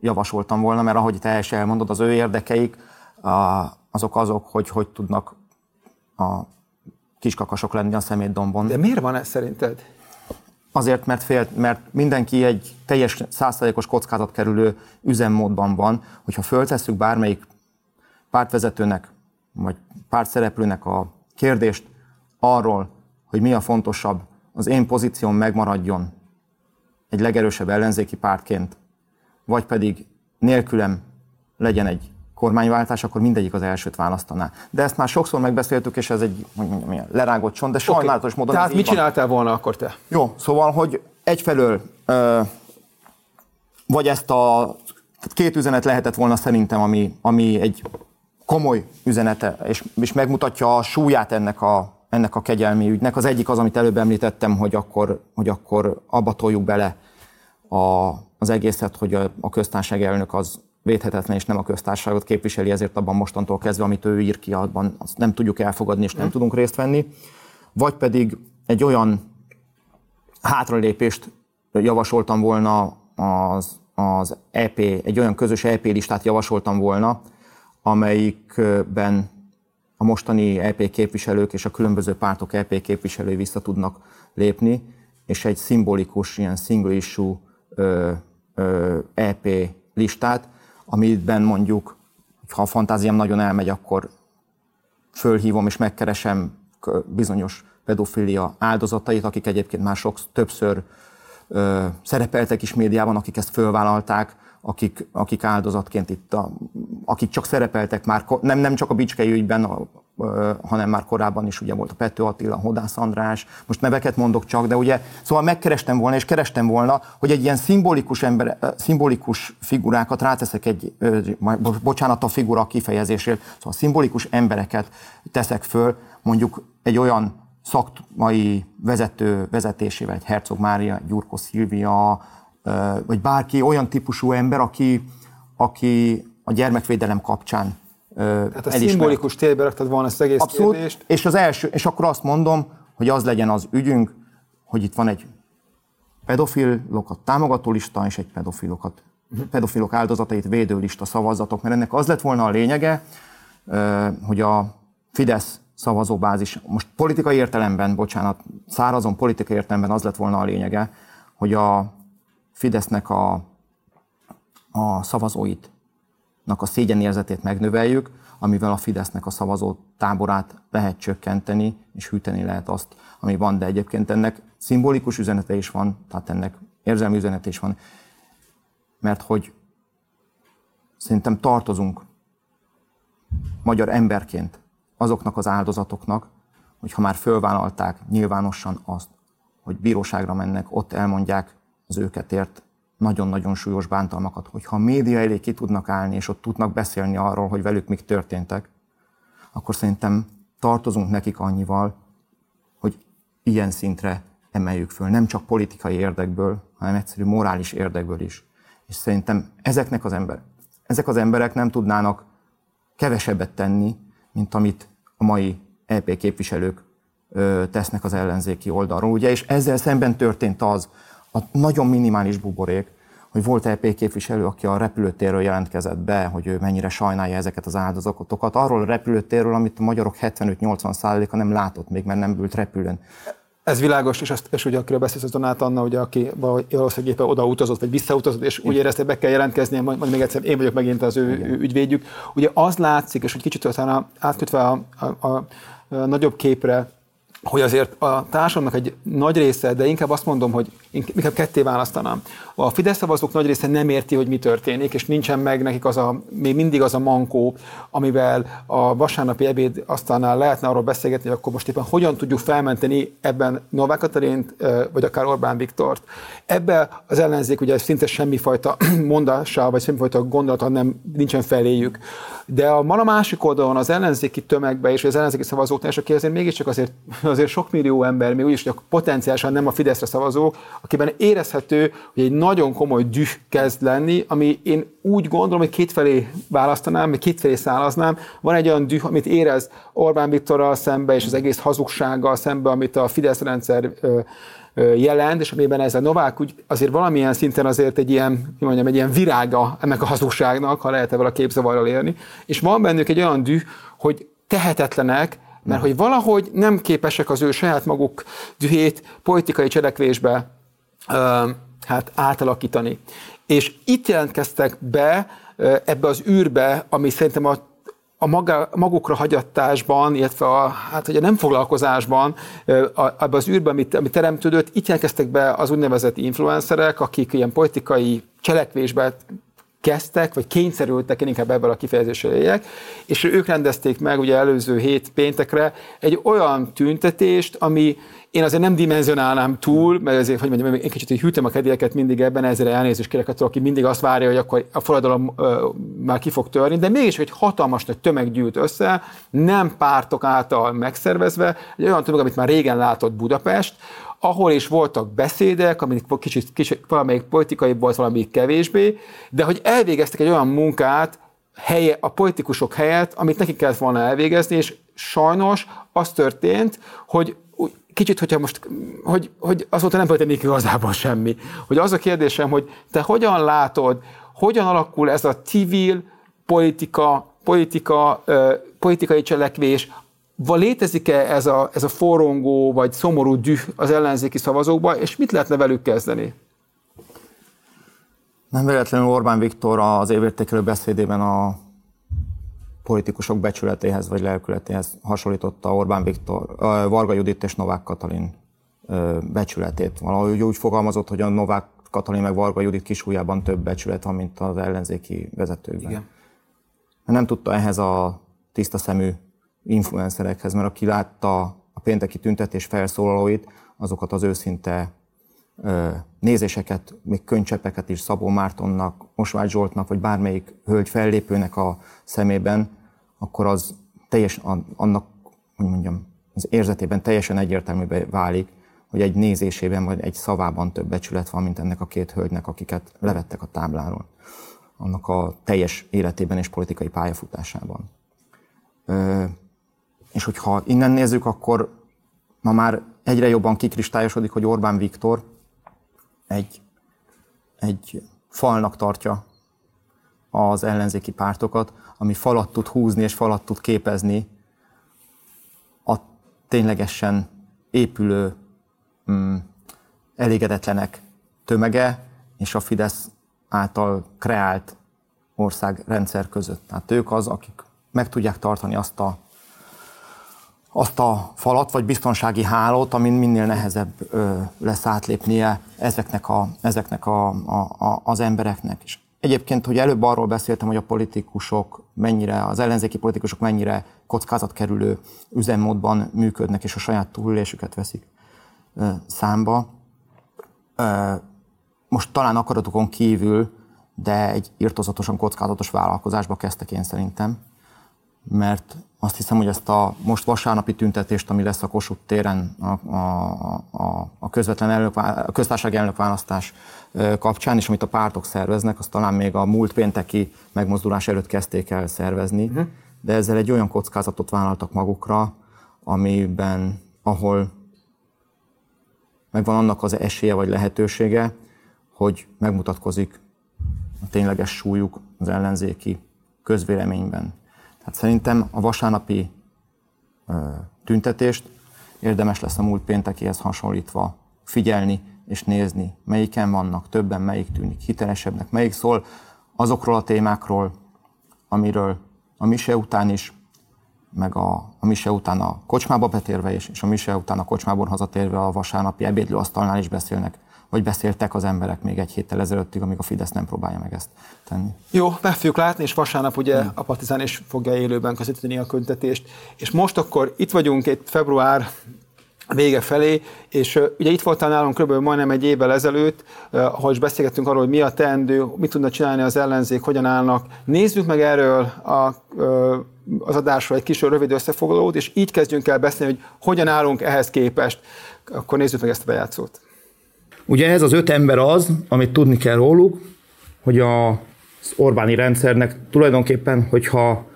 javasoltam volna, mert ahogy te is elmondod, az ő érdekeik azok azok, hogy hogy tudnak a kiskakasok lenni a szemétdombon. De miért van ez szerinted? Azért, mert, fél, mert mindenki egy teljes százszerékos kockázat kerülő üzemmódban van, hogyha föltesszük bármelyik pártvezetőnek, vagy pártszereplőnek a kérdést arról, hogy mi a fontosabb, az én pozícióm megmaradjon egy legerősebb ellenzéki pártként, vagy pedig nélkülem legyen egy kormányváltás, akkor mindegyik az elsőt választaná. De ezt már sokszor megbeszéltük, és ez egy hogy mondjam, ilyen lerágott csont, de sajnálatos okay. módon. Tehát mit csináltál volna akkor te? Jó, szóval, hogy egyfelől ö, vagy ezt a két üzenet lehetett volna szerintem, ami, ami egy komoly üzenete, és, és megmutatja a súlyát ennek a, ennek a kegyelmi ügynek. Az egyik az, amit előbb említettem, hogy akkor, hogy akkor abba toljuk bele a, az egészet, hogy a, a köztársaság elnök az védhetetlen és nem a köztársaságot képviseli, ezért abban mostantól kezdve, amit ő ír ki, abban azt nem tudjuk elfogadni és nem mm. tudunk részt venni. Vagy pedig egy olyan hátralépést javasoltam volna az, az EP, egy olyan közös EP listát javasoltam volna, amelyikben a mostani EP képviselők és a különböző pártok EP képviselői vissza tudnak lépni, és egy szimbolikus, ilyen single issue ö, ö, EP listát, amiben mondjuk, ha a fantáziám nagyon elmegy, akkor fölhívom és megkeresem bizonyos pedofilia áldozatait, akik egyébként már sok többször ö, szerepeltek is médiában, akik ezt fölvállalták, akik, akik áldozatként itt, a, akik csak szerepeltek már, nem, nem csak a Bicskei ügyben, a, hanem már korábban is ugye volt a Pető Attila, Hodász András, most neveket mondok csak, de ugye, szóval megkerestem volna, és kerestem volna, hogy egy ilyen szimbolikus, ember, szimbolikus figurákat ráteszek egy, bocsánat a figura kifejezésért, szóval szimbolikus embereket teszek föl, mondjuk egy olyan szakmai vezető vezetésével, egy Herzog Mária, Gyurko Szilvia, vagy bárki olyan típusú ember, aki, aki a gyermekvédelem kapcsán Tehát a szimbolikus térbe raktad volna ezt egész Abszolút, kérdést. És, az első, és akkor azt mondom, hogy az legyen az ügyünk, hogy itt van egy pedofilokat támogató lista és egy pedofilokat, pedofilok áldozatait védő lista szavazatok, mert ennek az lett volna a lényege, hogy a Fidesz szavazóbázis, most politikai értelemben, bocsánat, szárazon politikai értelemben az lett volna a lényege, hogy a Fidesznek a, a szavazóit a szégyenérzetét megnöveljük, amivel a Fidesznek a szavazó táborát lehet csökkenteni, és hűteni lehet azt, ami van, de egyébként ennek szimbolikus üzenete is van, tehát ennek érzelmi üzenete is van, mert hogy szerintem tartozunk magyar emberként azoknak az áldozatoknak, hogy ha már fölvállalták nyilvánosan azt, hogy bíróságra mennek, ott elmondják az őket ért nagyon-nagyon súlyos bántalmakat, hogyha a média elé ki tudnak állni, és ott tudnak beszélni arról, hogy velük mik történtek, akkor szerintem tartozunk nekik annyival, hogy ilyen szintre emeljük föl, nem csak politikai érdekből, hanem egyszerű morális érdekből is. És szerintem ezeknek az ember, ezek az emberek nem tudnának kevesebbet tenni, mint amit a mai EP képviselők tesznek az ellenzéki oldalról. Ugye, és ezzel szemben történt az, a nagyon minimális buborék, hogy volt EP képviselő, aki a repülőtérről jelentkezett be, hogy ő mennyire sajnálja ezeket az áldozatokat. Arról a repülőtérről, amit a magyarok 75-80 százaléka nem látott még, mert nem ült repülőn. Ez világos, és, azt, és ugye akiről beszélsz, az Donát Anna, ugye, aki valószínűleg éppen oda utazott, vagy visszautazott, és úgy érezte, hogy be kell jelentkezni, majd, majd még egyszer én vagyok megint az ő, ő ügyvédjük. Ugye az látszik, és hogy kicsit utána átkötve a, a, a, a nagyobb képre, hogy azért a társadalomnak egy nagy része, de inkább azt mondom, hogy inkább ketté választanám. A Fidesz szavazók nagy része nem érti, hogy mi történik, és nincsen meg nekik az a, még mindig az a mankó, amivel a vasárnapi ebéd aztán lehetne arról beszélgetni, hogy akkor most éppen hogyan tudjuk felmenteni ebben Novák Katalint, vagy akár Orbán Viktort. Ebbe az ellenzék ugye szinte semmifajta *clears throat* mondással, vagy semmifajta gondolata nem nincsen feléjük. De a, a másik oldalon az ellenzéki tömegbe és az ellenzéki szavazóknál, és aki azért mégiscsak azért, azért sok millió ember, még úgyis, hogy potenciálisan nem a Fideszre szavazók, akiben érezhető, hogy egy nagyon komoly düh kezd lenni, ami én úgy gondolom, hogy kétfelé választanám, vagy kétfelé szállaznám. Van egy olyan düh, amit érez Orbán Viktorral szembe, és az egész hazugsággal szembe, amit a Fidesz rendszer jelent, és amiben ez a Novák úgy azért valamilyen szinten azért egy ilyen, mondjam, egy ilyen virága ennek a hazugságnak, ha lehet ebből a képzavarral élni, és van bennük egy olyan düh, hogy tehetetlenek, mert hogy valahogy nem képesek az ő saját maguk dühét politikai cselekvésbe hát átalakítani. És itt jelentkeztek be ebbe az űrbe, ami szerintem a a maga, magukra hagyattásban, illetve a, hát ugye nem foglalkozásban, abban az űrben, amit, amit teremtődött, itt jelentkeztek be az úgynevezett influencerek, akik ilyen politikai cselekvésbe kezdtek, vagy kényszerültek, én inkább ebből a kifejezéssel éljek, és ők rendezték meg ugye előző hét péntekre egy olyan tüntetést, ami én azért nem dimenzionálnám túl, mert azért, hogy mondjam, én kicsit hűtem a kedélyeket mindig ebben, ezzel elnézést kérek attól, aki mindig azt várja, hogy akkor a forradalom már ki fog törni, de mégis, hogy hatalmas nagy tömeg gyűlt össze, nem pártok által megszervezve, egy olyan tömeg, amit már régen látott Budapest, ahol is voltak beszédek, amik kicsit, kicsit valamelyik politikai volt, valamelyik kevésbé, de hogy elvégeztek egy olyan munkát, helye, a politikusok helyett, amit nekik kellett volna elvégezni, és sajnos az történt, hogy kicsit, hogyha most, hogy, hogy azóta nem történik igazából semmi. Hogy az a kérdésem, hogy te hogyan látod, hogyan alakul ez a civil politika, politika, politikai cselekvés, van létezik-e ez a, ez a forrongó vagy szomorú düh az ellenzéki szavazókba, és mit lehetne velük kezdeni? Nem véletlenül Orbán Viktor az évértékelő beszédében a politikusok becsületéhez vagy lelkületéhez hasonlította Orbán Viktor, Varga Judit és Novák Katalin becsületét. Valahogy úgy fogalmazott, hogy a Novák Katalin meg Varga Judit kisújában több becsület van, mint az ellenzéki vezetőkben. Igen. Nem tudta ehhez a tiszta szemű influencerekhez, mert aki látta a pénteki tüntetés felszólalóit, azokat az őszinte nézéseket, még könycsepeket is Szabó Mártonnak, Mosvágy Zsoltnak, vagy bármelyik hölgy fellépőnek a szemében, akkor az teljes, annak, hogy mondjam, az érzetében teljesen egyértelművé válik, hogy egy nézésében vagy egy szavában több becsület van, mint ennek a két hölgynek, akiket levettek a tábláról. Annak a teljes életében és politikai pályafutásában. És hogyha innen nézzük, akkor ma már egyre jobban kikristályosodik, hogy Orbán Viktor egy, egy falnak tartja az ellenzéki pártokat, ami falat tud húzni és falat tud képezni a ténylegesen épülő mm, elégedetlenek tömege és a Fidesz által kreált országrendszer között. Tehát ők az, akik meg tudják tartani azt a, azt a falat, vagy biztonsági hálót, amin minél nehezebb ö, lesz átlépnie ezeknek, a, ezeknek a, a, a, az embereknek. És egyébként, hogy előbb arról beszéltem, hogy a politikusok mennyire, az ellenzéki politikusok mennyire kockázatkerülő üzemmódban működnek, és a saját túlélésüket veszik ö, számba. Ö, most talán akaratokon kívül, de egy irtozatosan kockázatos vállalkozásba kezdtek én szerintem, mert azt hiszem, hogy ezt a most vasárnapi tüntetést, ami lesz a Kossuth téren a, a, a, a közvetlen elnök, a köztársasági elnökválasztás kapcsán, és amit a pártok szerveznek, azt talán még a múlt pénteki megmozdulás előtt kezdték el szervezni, uh-huh. de ezzel egy olyan kockázatot vállaltak magukra, amiben, ahol megvan annak az esélye vagy lehetősége, hogy megmutatkozik a tényleges súlyuk az ellenzéki közvéleményben. Tehát szerintem a vasárnapi ö, tüntetést érdemes lesz a múlt péntekihez hasonlítva figyelni és nézni, melyiken vannak, többen melyik tűnik hitelesebbnek, melyik szól azokról a témákról, amiről a mise után is, meg a, a mise után a kocsmába betérve is, és a mise után a kocsmából hazatérve a vasárnapi ebédlőasztalnál is beszélnek vagy beszéltek az emberek még egy héttel ezelőttig, amíg a Fidesz nem próbálja meg ezt tenni. Jó, meg fogjuk látni, és vasárnap ugye hmm. a Partizán is fogja élőben közvetíteni a köntetést. És most akkor itt vagyunk, itt február vége felé, és uh, ugye itt voltál nálunk kb. majdnem egy évvel ezelőtt, uh, ahol is beszélgettünk arról, hogy mi a teendő, mit tudna csinálni az ellenzék, hogyan állnak. Nézzük meg erről a, uh, az adásról egy kis rövid összefoglalót, és így kezdjünk el beszélni, hogy hogyan állunk ehhez képest. Akkor nézzük meg ezt a bejátszót. Ugye ez az öt ember az, amit tudni kell róluk, hogy a az Orbáni rendszernek tulajdonképpen, hogyha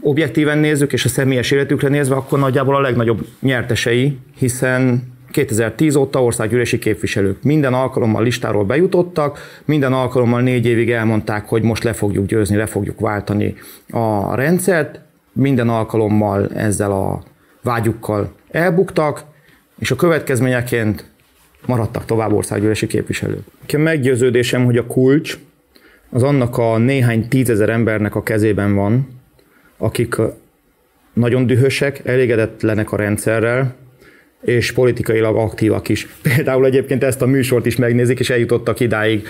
objektíven nézzük, és a személyes életükre nézve, akkor nagyjából a legnagyobb nyertesei, hiszen 2010 óta országgyűlési képviselők. Minden alkalommal listáról bejutottak, minden alkalommal négy évig elmondták, hogy most le fogjuk győzni, le fogjuk váltani a rendszert, minden alkalommal ezzel a vágyukkal elbuktak, és a következményeként maradtak tovább országgyűlési képviselők. Nekem meggyőződésem, hogy a kulcs az annak a néhány tízezer embernek a kezében van, akik nagyon dühösek, elégedetlenek a rendszerrel, és politikailag aktívak is. *laughs* Például egyébként ezt a műsort is megnézik, és eljutottak idáig,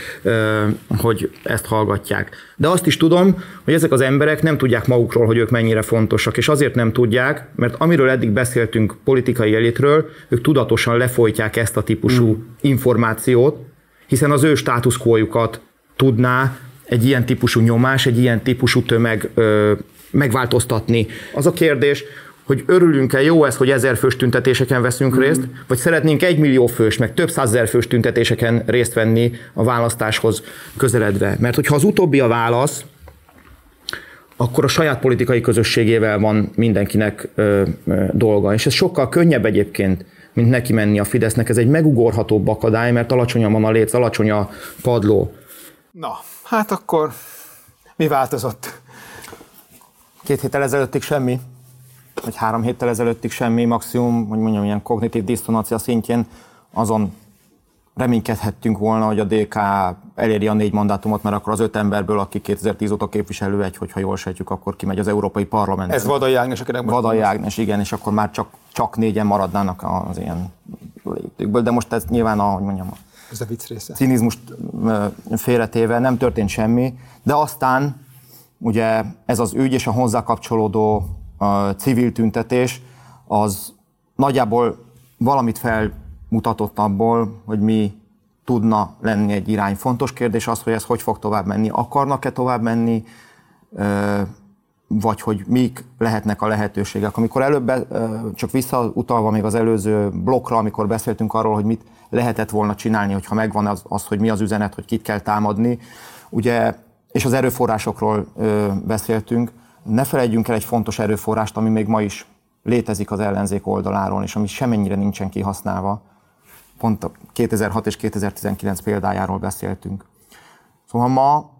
hogy ezt hallgatják. De azt is tudom, hogy ezek az emberek nem tudják magukról, hogy ők mennyire fontosak, és azért nem tudják, mert amiről eddig beszéltünk politikai elitről, ők tudatosan lefolytják ezt a típusú mm. információt, hiszen az ő státuszkójukat tudná egy ilyen típusú nyomás, egy ilyen típusú tömeg ö, megváltoztatni. Az a kérdés, hogy örülünk-e, jó ez, hogy ezer fős tüntetéseken veszünk részt, mm. vagy szeretnénk egy millió fős, meg több százezer fős tüntetéseken részt venni a választáshoz közeledve. Mert hogyha az utóbbi a válasz, akkor a saját politikai közösségével van mindenkinek ö, ö, dolga. És ez sokkal könnyebb egyébként, mint neki menni a Fidesznek. Ez egy megugorhatóbb akadály, mert alacsony a van a léc, alacsony a padló. Na, hát akkor mi változott? Két héttel ezelőttig semmi vagy három héttel ezelőttig semmi, maximum, hogy mondjam, ilyen kognitív diszonancia szintjén azon reménykedhettünk volna, hogy a DK eléri a négy mandátumot, mert akkor az öt emberből, aki 2010 óta képviselő egy, hogyha jól sejtjük, akkor kimegy az Európai Parlament. Ez Vadai Ágnes, akinek Vadai Ágnes, igen, és akkor már csak, csak négyen maradnának az ilyen létükből, de most ez nyilván, ahogy mondjam, ez a vicc része. cinizmust félretéve nem történt semmi, de aztán ugye ez az ügy és a hozzá kapcsolódó civil tüntetés, az nagyjából valamit felmutatott abból, hogy mi tudna lenni egy irány. Fontos kérdés az, hogy ez hogy fog tovább menni. Akarnak-e tovább menni, vagy hogy mik lehetnek a lehetőségek. Amikor előbb, csak visszautalva még az előző blokkra, amikor beszéltünk arról, hogy mit lehetett volna csinálni, hogyha megvan az, az hogy mi az üzenet, hogy kit kell támadni, ugye, és az erőforrásokról beszéltünk, ne felejtjünk el egy fontos erőforrást, ami még ma is létezik az ellenzék oldaláról, és ami semennyire nincsen kihasználva. Pont a 2006 és 2019 példájáról beszéltünk. Szóval ma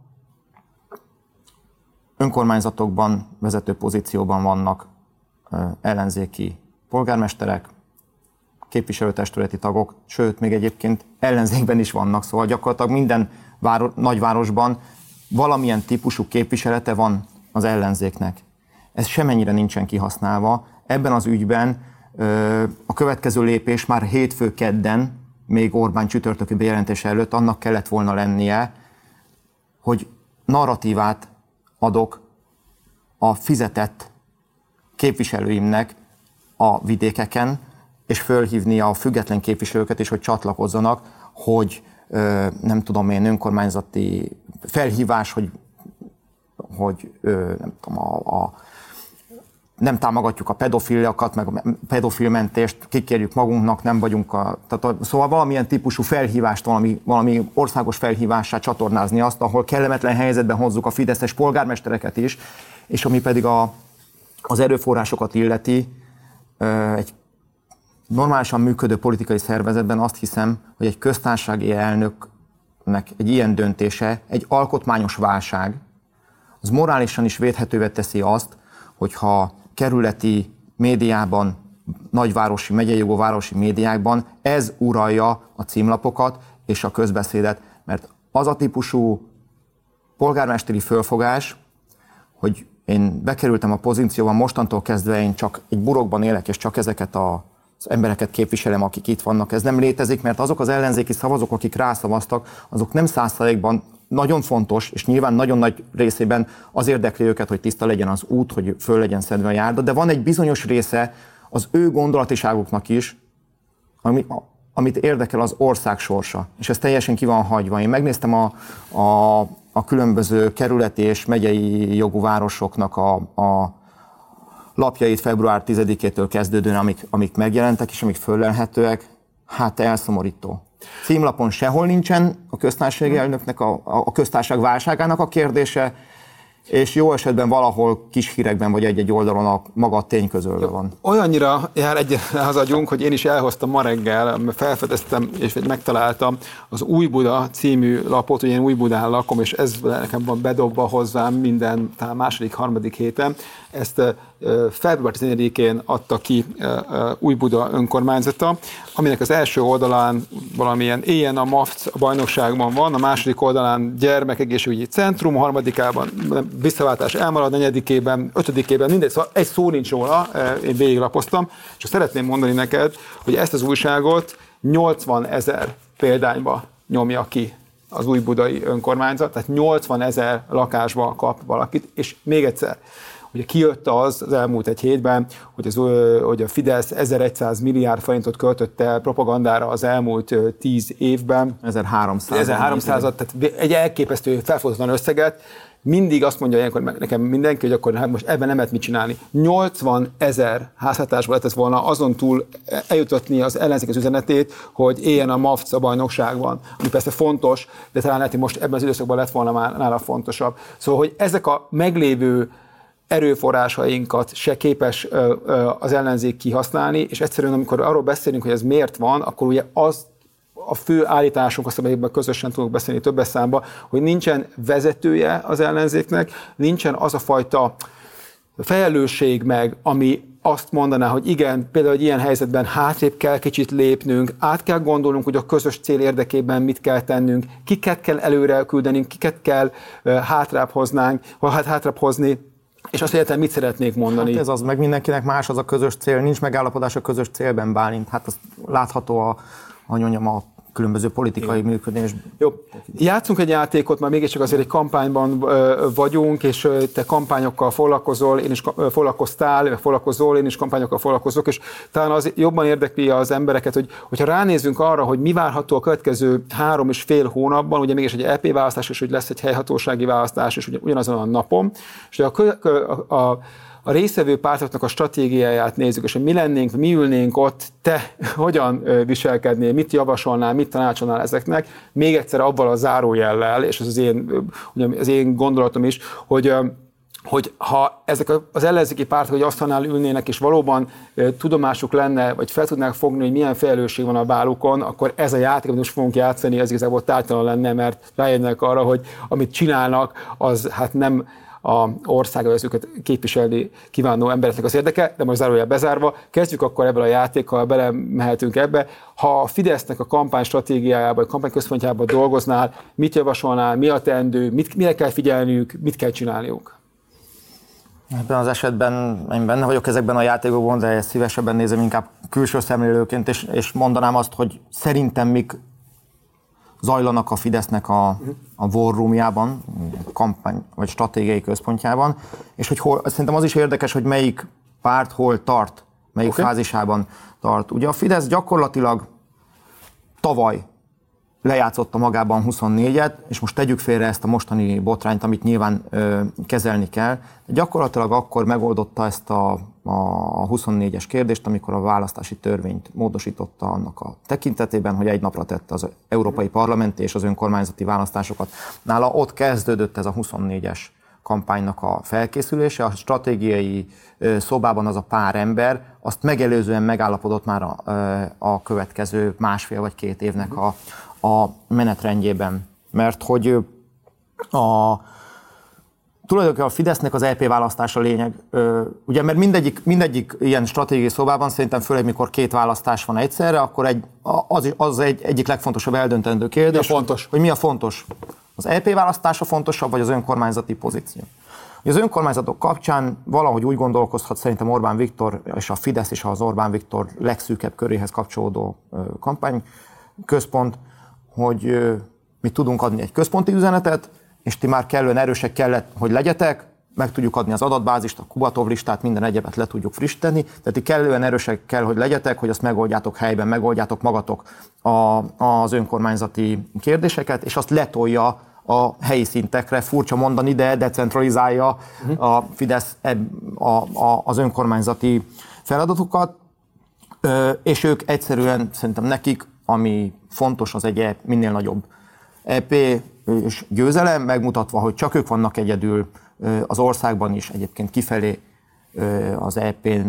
önkormányzatokban vezető pozícióban vannak ellenzéki polgármesterek, képviselőtestületi tagok, sőt, még egyébként ellenzékben is vannak, szóval gyakorlatilag minden váro- nagyvárosban valamilyen típusú képviselete van az ellenzéknek. Ez semennyire nincsen kihasználva. Ebben az ügyben a következő lépés már hétfő kedden, még Orbán csütörtöki bejelentése előtt annak kellett volna lennie, hogy narratívát adok a fizetett képviselőimnek a vidékeken, és fölhívni a független képviselőket is, hogy csatlakozzanak, hogy nem tudom én, önkormányzati felhívás, hogy, hogy nem tudom, a, a nem támogatjuk a pedofiliakat, meg a pedofilmentést, kikérjük magunknak, nem vagyunk a... Tehát a, szóval valamilyen típusú felhívást, valami, valami országos felhívássá csatornázni azt, ahol kellemetlen helyzetben hozzuk a fideszes polgármestereket is, és ami pedig a, az erőforrásokat illeti, egy normálisan működő politikai szervezetben azt hiszem, hogy egy köztársasági elnöknek egy ilyen döntése, egy alkotmányos válság, az morálisan is védhetővé teszi azt, hogyha kerületi médiában, nagyvárosi, megyei jogú városi médiákban ez uralja a címlapokat és a közbeszédet, mert az a típusú polgármesteri fölfogás, hogy én bekerültem a pozícióban, mostantól kezdve én csak egy burokban élek, és csak ezeket a az embereket képviselem, akik itt vannak. Ez nem létezik, mert azok az ellenzéki szavazók, akik rászavaztak, azok nem százszerékban nagyon fontos, és nyilván nagyon nagy részében az érdekli őket, hogy tiszta legyen az út, hogy föl legyen szedve a járda, de van egy bizonyos része az ő gondolatiságuknak is, ami, amit érdekel az ország sorsa, és ez teljesen ki van hagyva. Én megnéztem a, a, a különböző kerületi és megyei jogú városoknak a, a lapjait február 10-től kezdődően, amik, amik megjelentek és amik föllelhetőek, hát elszomorító. Címlapon sehol nincsen a köztársasági elnöknek, a, a köztársaság válságának a kérdése, és jó esetben valahol kis hírekben vagy egy-egy oldalon a maga a tény közölve van. Olyannyira jár egy hazadjunk, hogy én is elhoztam ma reggel, felfedeztem és megtaláltam az Új Buda című lapot, hogy én Új Budán lakom, és ez nekem van bedobva hozzám minden, talán második, harmadik héten. Ezt február 14-én adta ki Új Buda önkormányzata, aminek az első oldalán valamilyen éjjel a MAFC a bajnokságban van, a második oldalán gyermekegészségügyi centrum, a harmadikában visszaváltás elmarad, negyedikében, ötödikében, mindegy, szóval egy szó nincs róla, én végiglapoztam, és szeretném mondani neked, hogy ezt az újságot 80 ezer példányba nyomja ki az új budai önkormányzat, tehát 80 ezer lakásba kap valakit, és még egyszer, Ugye kijött az az elmúlt egy hétben, hogy, az, hogy a Fidesz 1100 milliárd forintot költött el propagandára az elmúlt 10 évben. 1300. 1300 tehát egy elképesztő felfoghatatlan összeget, mindig azt mondja ilyenkor nekem mindenki, hogy akkor hát most ebben nem lehet mit csinálni. 80 ezer házhatásba lehetett volna azon túl eljutatni az ellenzék az üzenetét, hogy éljen a MAFC a bajnokságban, ami persze fontos, de talán lehet, hogy most ebben az időszakban lett volna már nála fontosabb. Szóval, hogy ezek a meglévő erőforrásainkat se képes az ellenzék kihasználni, és egyszerűen amikor arról beszélünk, hogy ez miért van, akkor ugye az a fő állításunk, azt amelyikben közösen tudunk beszélni többes számba, hogy nincsen vezetője az ellenzéknek, nincsen az a fajta felelősség meg, ami azt mondaná, hogy igen, például egy ilyen helyzetben hátrébb kell kicsit lépnünk, át kell gondolnunk, hogy a közös cél érdekében mit kell tennünk, kiket kell előre küldenünk, kiket kell hátrább hoznánk, vagy hát hátrább hozni, és azt értem, mit szeretnék mondani. Hát ez az, meg mindenkinek más az a közös cél, nincs megállapodás a közös célben, Bálint. Hát az látható a, a, mondjam, a különböző politikai Jó. működés. Jó, játszunk egy játékot, mert mégiscsak azért egy kampányban vagyunk, és te kampányokkal foglalkozol, én is foglalkoztál, foglalkozol, én is kampányokkal foglalkozok, és talán az jobban érdekli az embereket, hogy hogyha ránézünk arra, hogy mi várható a következő három és fél hónapban, ugye mégis egy EP választás, és hogy lesz egy helyhatósági választás, és ugyanazon a napon, és a, a, a a részvevő pártoknak a stratégiáját nézzük, és hogy mi lennénk, mi ülnénk ott, te *laughs* hogyan viselkednél, mit javasolnál, mit tanácsolnál ezeknek, még egyszer abban a zárójellel, és ez az én, az én gondolatom is, hogy hogy ha ezek az ellenzéki pártok hogy asztalnál ülnének, és valóban tudomásuk lenne, vagy fel tudnák fogni, hogy milyen felelősség van a bálukon, akkor ez a játék, amit most fogunk játszani, ez igazából tártalan lenne, mert rájönnek arra, hogy amit csinálnak, az hát nem a országvezetőket képviselni kívánó embereknek az érdeke, de most zárójel bezárva, kezdjük akkor ebből a játékkal, belemehetünk ebbe. Ha a Fidesznek a kampány stratégiájában, a kampány központjában dolgoznál, mit javasolnál, mi a teendő, mit, mire kell figyelniük, mit kell csinálniuk? Ebben az esetben én benne vagyok ezekben a játékokban, de szívesebben nézem inkább külső szemlélőként, és, és mondanám azt, hogy szerintem mik zajlanak a Fidesznek a, a war roomjában, kampány vagy stratégiai központjában, és hogy hol, szerintem az is érdekes, hogy melyik párt hol tart, melyik okay. fázisában tart. Ugye a Fidesz gyakorlatilag tavaly lejátszotta magában 24-et, és most tegyük félre ezt a mostani botrányt, amit nyilván ö, kezelni kell. De gyakorlatilag akkor megoldotta ezt a, a 24-es kérdést, amikor a választási törvényt módosította annak a tekintetében, hogy egy napra tette az Európai Parlamenti és az önkormányzati választásokat. Nála ott kezdődött ez a 24-es kampánynak a felkészülése. A stratégiai szobában az a pár ember, azt megelőzően megállapodott már a, a következő másfél vagy két évnek a, a menetrendjében. Mert hogy a, tulajdonképpen a Fidesznek az EP választása lényeg. Ugye, mert mindegyik, mindegyik ilyen stratégiai szobában szerintem főleg, mikor két választás van egyszerre, akkor egy, az, az egy, egyik legfontosabb eldöntendő kérdés. Mi a fontos? Hogy mi a fontos? Az EP választása fontosabb, vagy az önkormányzati pozíció? Az önkormányzatok kapcsán valahogy úgy gondolkozhat szerintem Orbán Viktor és a Fidesz és az Orbán Viktor legszűkebb köréhez kapcsolódó kampány központ, hogy mi tudunk adni egy központi üzenetet, és ti már kellően erősek kellett, hogy legyetek, meg tudjuk adni az adatbázist, a Kubatov listát, minden egyebet le tudjuk frissíteni, tehát ti kellően erősek kell, hogy legyetek, hogy azt megoldjátok helyben, megoldjátok magatok a, az önkormányzati kérdéseket, és azt letolja a helyi szintekre, furcsa mondani, de decentralizálja uh-huh. a Fidesz a, a, az önkormányzati feladatokat, és ők egyszerűen szerintem nekik ami fontos, az egy e, minél nagyobb EP és győzelem, megmutatva, hogy csak ők vannak egyedül az országban is, egyébként kifelé az EP-n,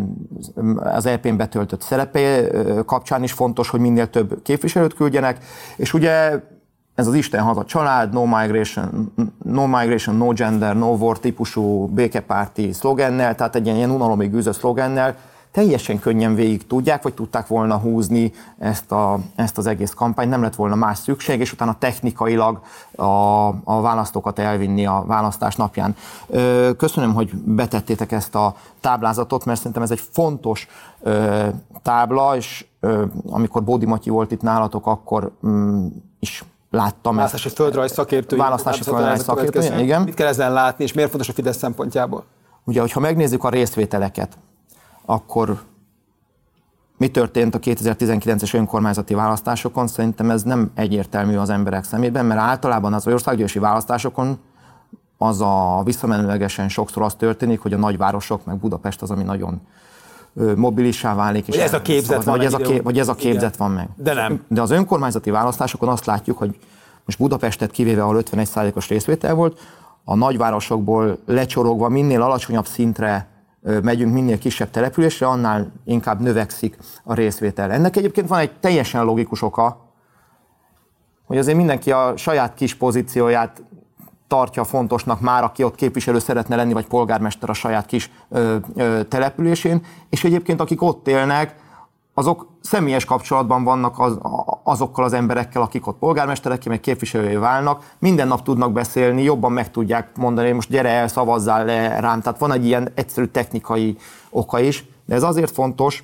az EP-n betöltött szerepe kapcsán is fontos, hogy minél több képviselőt küldjenek, és ugye ez az Isten haza család, no migration, no migration, no gender, no war típusú békepárti szlogennel, tehát egy ilyen unalomig gűző szlogennel, teljesen könnyen végig tudják, vagy tudták volna húzni ezt, a, ezt az egész kampányt, nem lett volna más szükség, és utána technikailag a, a választókat elvinni a választás napján. Köszönöm, hogy betettétek ezt a táblázatot, mert szerintem ez egy fontos tábla, és amikor Bódi Matyi volt itt nálatok, akkor mm, is láttam. Választási földrajz szakértői. Választási földrajz szakértői, igen. Mit kell ezen látni, és miért fontos a Fidesz szempontjából? Ugye, hogyha megnézzük a részvételeket, akkor mi történt a 2019-es önkormányzati választásokon, szerintem ez nem egyértelmű az emberek szemében, mert általában az országgyűlési választásokon az a visszamenőlegesen sokszor az történik, hogy a nagyvárosok, meg Budapest az, ami nagyon mobilissá válik. És ez a képzet van vagy ez a, kép, vagy ez a képzet Igen. van meg. De nem. De az önkormányzati választásokon azt látjuk, hogy most Budapestet kivéve, ahol 51%-os részvétel volt, a nagyvárosokból lecsorogva minél alacsonyabb szintre megyünk minél kisebb településre, annál inkább növekszik a részvétel. Ennek egyébként van egy teljesen logikus oka, hogy azért mindenki a saját kis pozícióját tartja fontosnak már, aki ott képviselő szeretne lenni, vagy polgármester a saját kis ö, ö, településén, és egyébként akik ott élnek, azok személyes kapcsolatban vannak az, azokkal az emberekkel, akik ott polgármesterek, meg képviselői válnak, minden nap tudnak beszélni, jobban meg tudják mondani, hogy most gyere el, szavazzál le rám. Tehát van egy ilyen egyszerű technikai oka is, de ez azért fontos,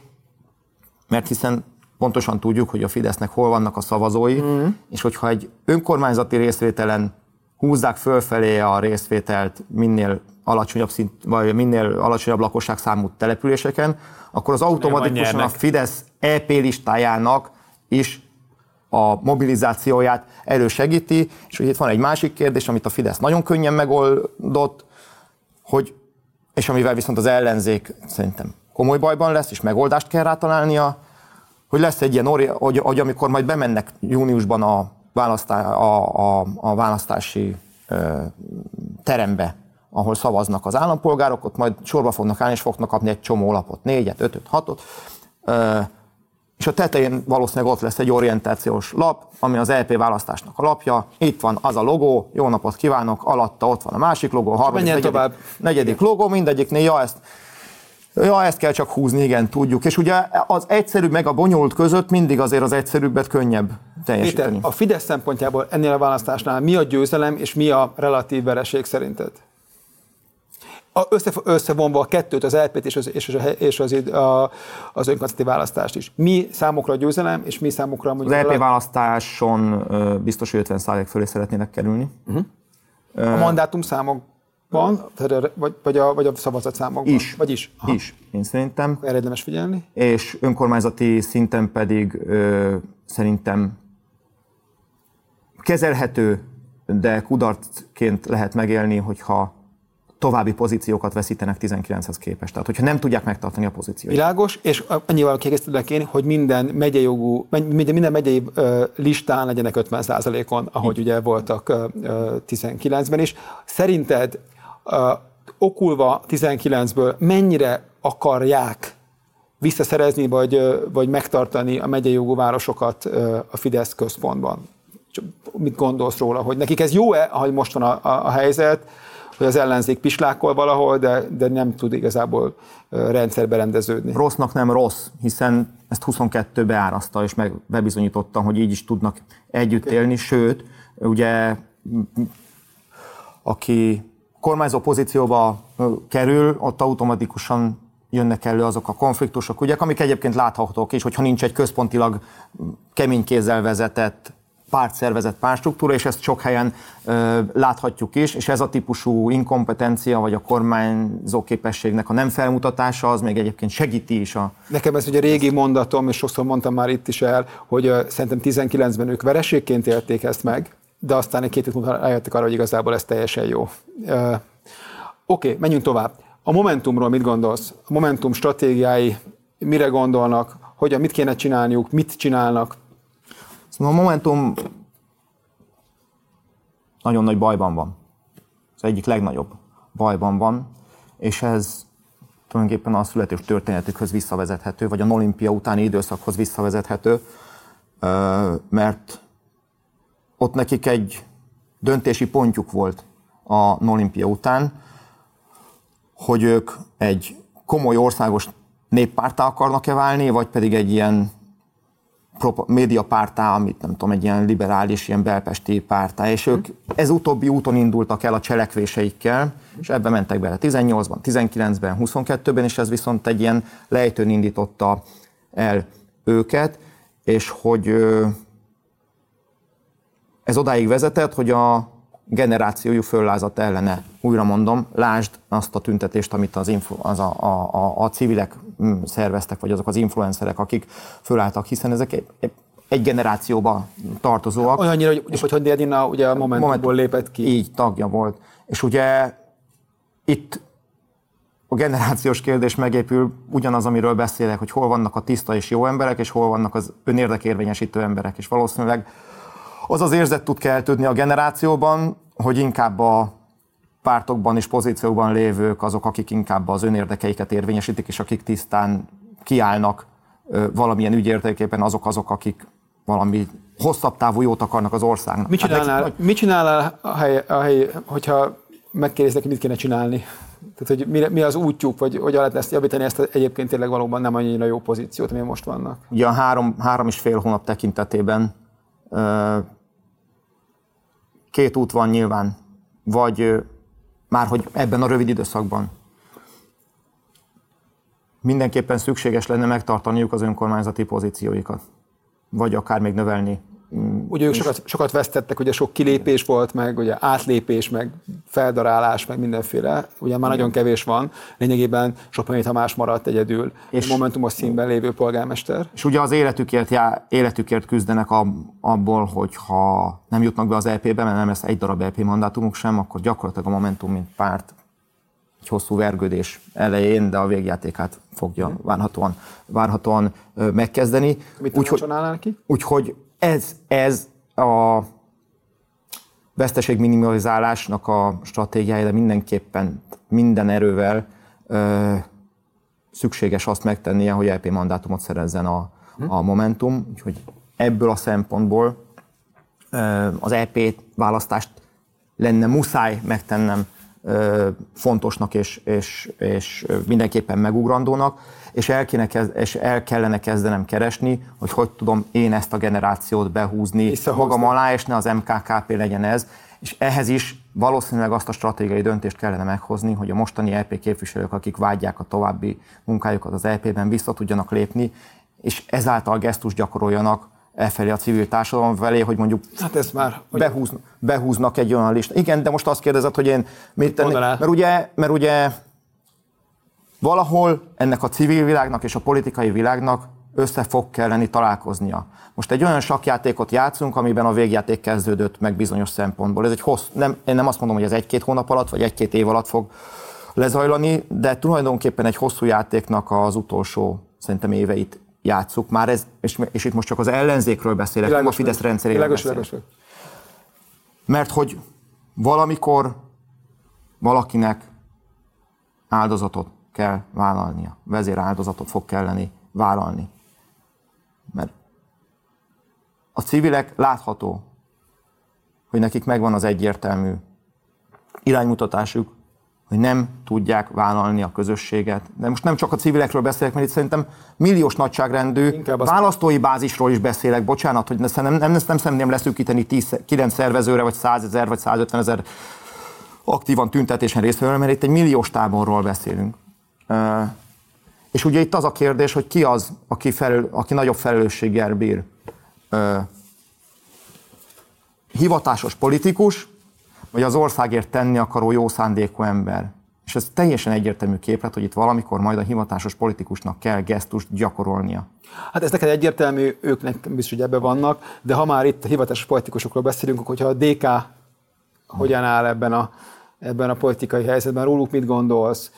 mert hiszen pontosan tudjuk, hogy a Fidesznek hol vannak a szavazói, mm. és hogyha egy önkormányzati részvételen húzzák fölfelé a részvételt minél alacsonyabb szint, vagy minél alacsonyabb lakosság számú településeken, akkor az automatikusan a Fidesz EP listájának is a mobilizációját elősegíti, és hogy itt van egy másik kérdés, amit a Fidesz nagyon könnyen megoldott, hogy, és amivel viszont az ellenzék szerintem komoly bajban lesz, és megoldást kell rá találnia, hogy lesz egy ilyen, hogy, hogy amikor majd bemennek júniusban a, választá, a, a, a választási ö, terembe ahol szavaznak az állampolgárok, ott majd sorba fognak állni, és fognak kapni egy csomó lapot, négyet, ötöt, hatot, és a tetején valószínűleg ott lesz egy orientációs lap, ami az EP választásnak a lapja. Itt van az a logó, jó napot kívánok, alatta ott van a másik logó, a harmadik, negyedik, tovább. negyedik logó, mindegyiknél, ja ezt, ja, ezt kell csak húzni, igen, tudjuk. És ugye az egyszerű meg a bonyolult között mindig azért az egyszerűbbet könnyebb teljesíteni. Péter, a Fidesz szempontjából ennél a választásnál mi a győzelem és mi a relatív vereség szerinted? Össze, összevonva a kettőt, az LP-t és az, és az, és az, a, az önkormányzati választást is. Mi számokra a győzelem, és mi számokra mondjuk... Az LP választáson biztos, hogy 50 fölé szeretnének kerülni. Uh-huh. A mandátum számokban, vagy, vagy, a, vagy a szavazatszámokban? Is. Vagy is? Aha. Is, én szerintem. Erre érdemes figyelni. És önkormányzati szinten pedig ö, szerintem kezelhető, de kudarcként lehet megélni, hogyha további pozíciókat veszítenek 19-hez képest. Tehát, hogyha nem tudják megtartani a pozíciót. Világos, és annyival kiegészítettek én, hogy minden megyei jogú, minden megyei listán legyenek 50%-on, ahogy ugye voltak 19-ben is. Szerinted okulva 19-ből mennyire akarják visszaszerezni, vagy, vagy megtartani a megyei jogú városokat a Fidesz központban? Mit gondolsz róla, hogy nekik ez jó-e, ahogy most van a, a, a helyzet, hogy az ellenzék pislákol valahol, de, de nem tud igazából rendszerbe rendeződni. Rossznak nem rossz, hiszen ezt 22 beáraszta, és meg bebizonyította, hogy így is tudnak együtt élni, sőt, ugye aki kormányzó pozícióba kerül, ott automatikusan jönnek elő azok a konfliktusok, ugye, amik egyébként láthatók is, hogyha nincs egy központilag kemény kézzel vezetett pártszervezet, pártstruktúra, és ezt sok helyen ö, láthatjuk is, és ez a típusú inkompetencia, vagy a kormányzó képességnek a nem felmutatása, az még egyébként segíti is a... Nekem ez ugye régi mondatom, és sokszor mondtam már itt is el, hogy ö, szerintem 19-ben ők vereségként élték ezt meg, de aztán egy két hét múlva eljöttek arra, hogy igazából ez teljesen jó. Oké, okay, menjünk tovább. A Momentumról mit gondolsz? A Momentum stratégiái mire gondolnak? Hogyan, mit kéne csinálniuk? Mit csinálnak? Szóval a Momentum nagyon nagy bajban van. Az egyik legnagyobb bajban van, és ez tulajdonképpen a születés történetükhöz visszavezethető, vagy a olimpia utáni időszakhoz visszavezethető, mert ott nekik egy döntési pontjuk volt a olimpia után, hogy ők egy komoly országos néppártá akarnak-e válni, vagy pedig egy ilyen médiapártá, amit nem tudom, egy ilyen liberális, ilyen belpesti pártá, és ők ez utóbbi úton indultak el a cselekvéseikkel, és ebbe mentek bele 18-ban, 19-ben, 22-ben, és ez viszont egy ilyen lejtőn indította el őket, és hogy ez odáig vezetett, hogy a generációjú föllázadt ellene. Újra mondom, lásd azt a tüntetést, amit az, influ, az a, a, a, a civilek mm, szerveztek, vagy azok az influencerek, akik fölálltak, hiszen ezek egy, egy generációba tartozóak. Olyannyira, hogy, és, hogy Dédina ugye a Momentumból lépett ki. Így, tagja volt. És ugye itt a generációs kérdés megépül ugyanaz, amiről beszélek, hogy hol vannak a tiszta és jó emberek, és hol vannak az önérdekérvényesítő emberek. És valószínűleg az az érzet tud keltődni a generációban, hogy inkább a pártokban és pozícióban lévők azok, akik inkább az önérdekeiket érvényesítik, és akik tisztán kiállnak valamilyen ügy értékében, azok azok, akik valami hosszabb távú jót akarnak az országnak. Mit hát csinálnál, hát, mit csinálnál a hely, a hely, hogyha megkérdeznek, mit kéne csinálni? Tehát, hogy mi, mi az útjuk, vagy hogy lehet ezt javítani, ezt egyébként tényleg valóban nem annyira jó pozíciót, ami most vannak? Ugye a három, három és fél hónap tekintetében két út van nyilván, vagy már hogy ebben a rövid időszakban mindenképpen szükséges lenne megtartaniuk az önkormányzati pozícióikat, vagy akár még növelni ugye ők sokat, sokat vesztettek, ugye sok kilépés volt, meg ugye átlépés, meg feldarálás, meg mindenféle. Ugye már nagyon kevés van. Lényegében Soproni Tamás maradt egyedül. És Momentumos színben lévő polgármester. És ugye az életükért, já, életükért küzdenek ab, abból, hogy ha nem jutnak be az EP-be, mert nem lesz egy darab EP mandátumuk sem, akkor gyakorlatilag a Momentum, mint párt egy hosszú vergődés elején, de a végjátékát fogja várhatóan, várhatóan megkezdeni. Mit úgyhogy, neki? Úgyhogy ez, ez a veszteség minimalizálásnak a stratégiája, de mindenképpen minden erővel ö, szükséges azt megtennie, hogy LP mandátumot szerezzen a, a Momentum, úgyhogy ebből a szempontból ö, az EP választást lenne muszáj megtennem ö, fontosnak és, és, és mindenképpen megugrandónak, és el, kéne kezd, és el kellene kezdenem keresni, hogy hogy tudom én ezt a generációt behúzni magam alá, és ne az MKKP legyen ez, és ehhez is valószínűleg azt a stratégiai döntést kellene meghozni, hogy a mostani EP képviselők, akik vágyják a további munkájukat az EP-ben, vissza tudjanak lépni, és ezáltal gesztus gyakoroljanak e felé a civil társadalom felé, hogy mondjuk hát ez már, hogy... behúznak, behúznak egy olyan listát. Igen, de most azt kérdezed, hogy én mit tenni, mert ugye, mert ugye valahol ennek a civil világnak és a politikai világnak össze fog kelleni találkoznia. Most egy olyan sakjátékot játszunk, amiben a végjáték kezdődött meg bizonyos szempontból. Ez egy hossz, nem, én nem azt mondom, hogy ez egy-két hónap alatt, vagy egy-két év alatt fog lezajlani, de tulajdonképpen egy hosszú játéknak az utolsó szerintem éveit játsszuk. Már ez, és, és itt most csak az ellenzékről beszélek, világos, a Fidesz rendszeréről világos, beszélek. Mert hogy valamikor valakinek áldozatot kell vállalnia, vezéráldozatot fog kelleni vállalni. Mert a civilek látható, hogy nekik megvan az egyértelmű iránymutatásuk, hogy nem tudják vállalni a közösséget. De most nem csak a civilekről beszélek, mert itt szerintem milliós nagyságrendű választói bázisról is beszélek. Bocsánat, hogy nem, nem, nem, nem szeretném leszűkíteni 10, 9 szervezőre, vagy 100 ezer, vagy 150 ezer aktívan tüntetésen résztvevőre, mert itt egy milliós táborról beszélünk. És ugye itt az a kérdés, hogy ki az, aki, felül, aki nagyobb felelősséggel bír. Hivatásos politikus, vagy az országért tenni akaró jó szándékú ember. És ez teljesen egyértelmű képlet, hogy itt valamikor majd a hivatásos politikusnak kell gesztust gyakorolnia. Hát ez neked egyértelmű, ők nekem biztos, hogy ebben vannak, de ha már itt a hivatásos politikusokról beszélünk, hogyha a DK hogyan áll ebben a, ebben a politikai helyzetben, róluk mit gondolsz?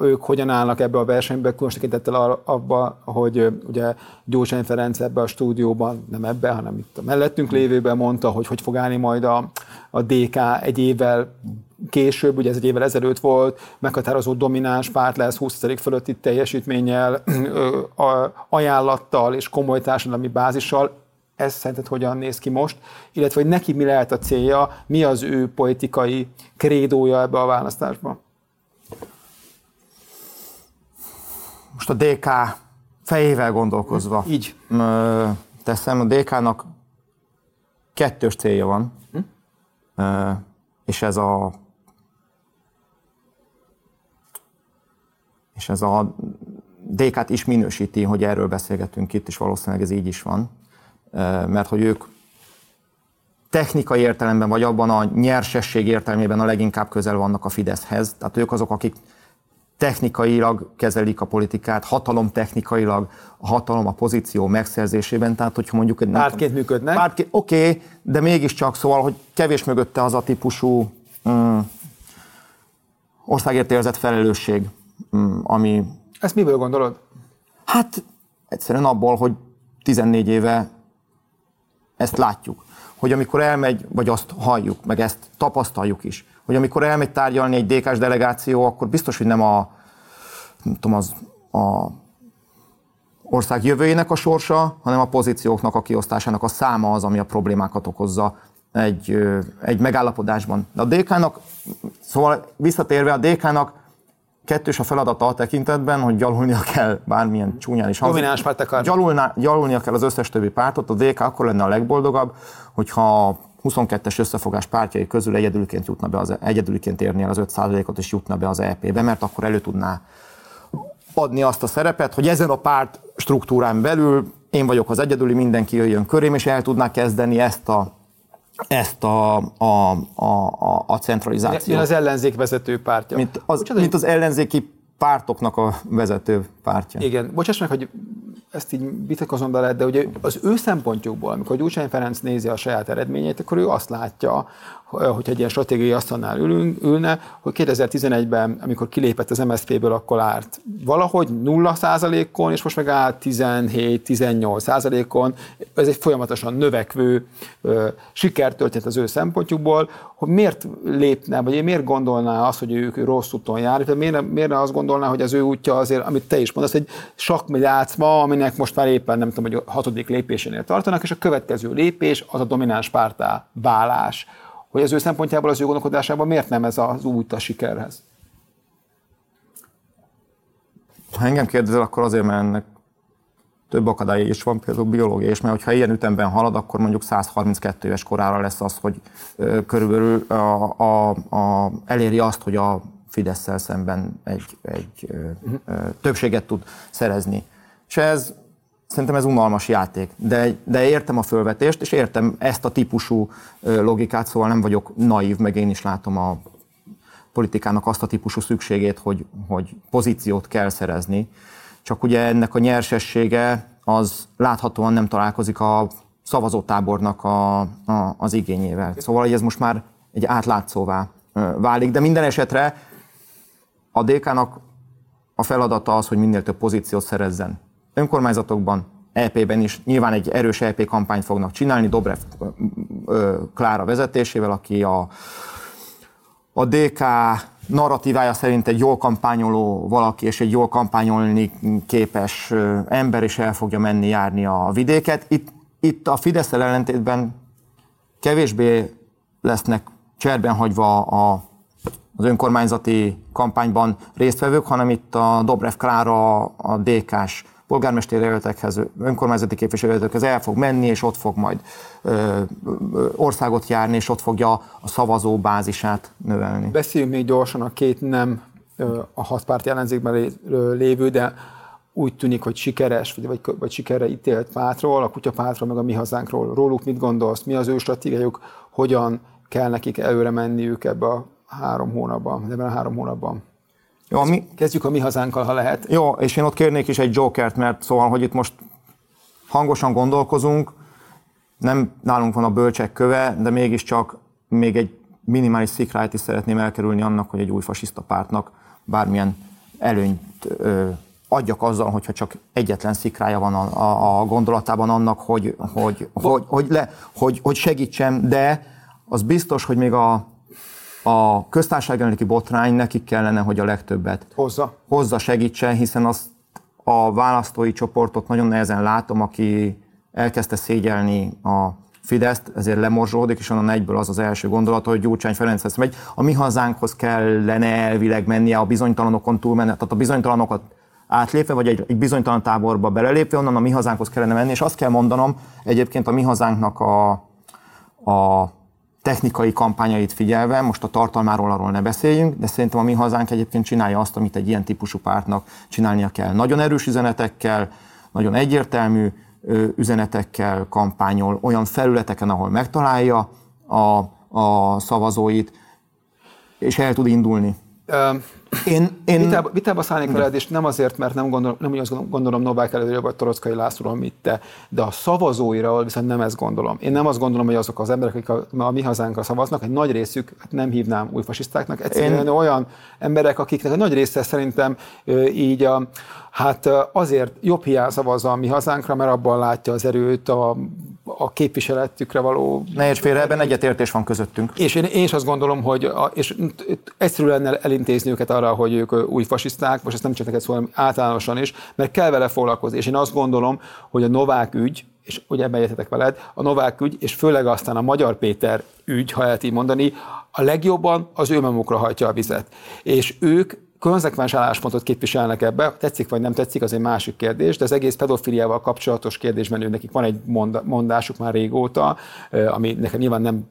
Ők hogyan állnak ebbe a versenybe, különös tekintettel abba, hogy ugye Gyurcsány Ferenc ebbe a stúdióban, nem ebbe, hanem itt a mellettünk lévőben mondta, hogy hogy fog állni majd a, a DK egy évvel később, ugye ez egy évvel ezelőtt volt, meghatározó domináns párt lesz 20% fölötti teljesítménnyel, ajánlattal és komoly társadalmi bázissal, ez szerinted hogyan néz ki most, illetve hogy neki mi lehet a célja, mi az ő politikai krédója ebbe a választásban? Most a DK fejével gondolkozva Így. teszem, a DK-nak kettős célja van, hm? és ez a és ez a DK-t is minősíti, hogy erről beszélgetünk itt, és valószínűleg ez így is van, mert hogy ők technikai értelemben, vagy abban a nyersesség értelmében a leginkább közel vannak a Fideszhez. Tehát ők azok, akik technikailag kezelik a politikát, hatalom technikailag, a hatalom a pozíció megszerzésében, tehát hogyha mondjuk... Egy, pártként működnek? Pártként, oké, okay, de mégiscsak szóval, hogy kevés mögötte az a típusú mm, országért érzett felelősség, mm, ami... Ezt miből gondolod? Hát egyszerűen abból, hogy 14 éve ezt látjuk. Hogy amikor elmegy, vagy azt halljuk, meg ezt tapasztaljuk is, hogy amikor elmegy tárgyalni egy DK-s delegáció, akkor biztos, hogy nem a, nem tudom, az, a ország jövőjének a sorsa, hanem a pozícióknak a kiosztásának a száma az, ami a problémákat okozza egy, egy megállapodásban. De a DK-nak, szóval visszatérve a DK-nak kettős a feladata a tekintetben, hogy gyalulnia kell bármilyen csúnyán is. Domináns párt Gyalulna, gyalulnia kell az összes többi pártot, a DK akkor lenne a legboldogabb, hogyha 22-es összefogás pártjai közül egyedülként jutna be az, egyedülként érni el az 5%-ot és jutna be az EP-be, mert akkor elő tudná adni azt a szerepet, hogy ezen a párt struktúrán belül én vagyok az egyedüli, mindenki jöjjön körém, és el tudná kezdeni ezt a ezt a, a, a, a, centralizációt. Mint az ellenzék vezető pártja. Mint az, mint az ellenzéki pártoknak a vezető pártja. Igen, bocsáss meg, hogy ezt így vitakozom bele, de ugye az ő szempontjukból, amikor Gyurcsány Ferenc nézi a saját eredményeit, akkor ő azt látja, hogyha egy ilyen stratégiai asztalnál ülünk, ülne, hogy 2011-ben, amikor kilépett az MSZP-ből, akkor árt valahogy 0 százalékon, és most meg áll 17-18 százalékon. Ez egy folyamatosan növekvő sikertörténet az ő szempontjukból, hogy miért lépne, vagy miért gondolná azt, hogy ők rossz úton jár, miért, miért azt gondolná, hogy az ő útja azért, amit te is mondasz, egy sakmilácma, aminek most már éppen nem tudom, hogy a hatodik lépésénél tartanak, és a következő lépés az a domináns pártá válás hogy az ő szempontjából, az ő gondolkodásában miért nem ez az út a sikerhez? Ha engem kérdezel, akkor azért, mert ennek több akadálya is van, például biológia és mert hogyha ilyen ütemben halad, akkor mondjuk 132 éves korára lesz az, hogy körülbelül a, a, a, eléri azt, hogy a fidesz szemben egy, egy uh-huh. többséget tud szerezni. És ez Szerintem ez unalmas játék, de, de értem a fölvetést, és értem ezt a típusú logikát, szóval nem vagyok naív, meg én is látom a politikának azt a típusú szükségét, hogy, hogy pozíciót kell szerezni. Csak ugye ennek a nyersessége az láthatóan nem találkozik a szavazótábornak a, a, az igényével. Szóval hogy ez most már egy átlátszóvá válik, de minden esetre a DK-nak a feladata az, hogy minél több pozíciót szerezzen önkormányzatokban, EP-ben is nyilván egy erős EP kampányt fognak csinálni, Dobrev Klára vezetésével, aki a, a DK narratívája szerint egy jól kampányoló valaki, és egy jól kampányolni képes ember is el fogja menni járni a vidéket. Itt, itt a fidesz ellentétben kevésbé lesznek cserben hagyva a, az önkormányzati kampányban résztvevők, hanem itt a Dobrev Klára, a DK-s polgármesteri jelöltekhez, önkormányzati képviselőjelöltekhez el fog menni, és ott fog majd ö, ö, országot járni, és ott fogja a szavazó bázisát növelni. Beszéljünk még gyorsan a két nem a hat párt ellenzékben lévő, de úgy tűnik, hogy sikeres, vagy, vagy, vagy sikerre ítélt pártról, a kutyapártról, meg a mi hazánkról. Róluk mit gondolsz? Mi az ő stratégiájuk? Hogyan kell nekik előre menniük ebbe a három hónapban, ebben a három hónapban? Jó, mi... Kezdjük a mi hazánkkal, ha lehet. Jó, és én ott kérnék is egy jokert, mert szóval, hogy itt most hangosan gondolkozunk, nem nálunk van a bölcsek köve, de mégiscsak még egy minimális szikrájt is szeretném elkerülni annak, hogy egy új fasiszta pártnak bármilyen előnyt ö, adjak azzal, hogyha csak egyetlen szikrája van a, a, a gondolatában annak, hogy, hogy, hogy, hogy, le, hogy, hogy segítsem, de az biztos, hogy még a a köztársasági botrány nekik kellene, hogy a legtöbbet hozza, hozza segítsen, hiszen azt a választói csoportot nagyon nehezen látom, aki elkezdte szégyelni a Fideszt, ezért lemorzsolódik, és onnan egyből az az első gondolat, hogy Gyurcsány Ferenchez megy. A mi hazánkhoz kellene elvileg mennie a bizonytalanokon túlmenni, tehát a bizonytalanokat átlépve, vagy egy, egy bizonytalan táborba belelépve, onnan a mi hazánkhoz kellene menni, és azt kell mondanom, egyébként a mi hazánknak a, a technikai kampányait figyelve, most a tartalmáról arról ne beszéljünk, de szerintem a mi hazánk egyébként csinálja azt, amit egy ilyen típusú pártnak csinálnia kell. Nagyon erős üzenetekkel, nagyon egyértelmű üzenetekkel kampányol olyan felületeken, ahol megtalálja a, a szavazóit, és el tud indulni. Én, én... Vitába, vitába szállnék veled, és nem azért, mert nem gondolom, nem úgy azt gondolom Novák előre, vagy Torockai Lászlóról, mit te, de a szavazóira viszont nem ezt gondolom. Én nem azt gondolom, hogy azok az emberek, akik a, a mi hazánkra szavaznak, egy nagy részük, hát nem hívnám új fasisztáknak, egyszerűen én... olyan emberek, akiknek a nagy része szerintem így a, hát azért jobb hiány szavazza a mi hazánkra, mert abban látja az erőt, a, a képviseletükre való... Ne érts félre, ebben egyetértés van közöttünk. És én, én is azt gondolom, hogy a, és egyszerű lenne elintézni őket arra, hogy ők új fasiszták, most ezt nem csak neked szól, hanem általánosan is, mert kell vele foglalkozni. És én azt gondolom, hogy a Novák ügy, és ugye ebben egyetetek veled, a Novák ügy, és főleg aztán a Magyar Péter ügy, ha lehet így mondani, a legjobban az ő magukra hajtja a vizet. És ők konzekvens álláspontot képviselnek ebbe, tetszik vagy nem tetszik, az egy másik kérdés, de az egész pedofiliával kapcsolatos kérdésben ő nekik van egy mondásuk már régóta, ami nekem nyilván nem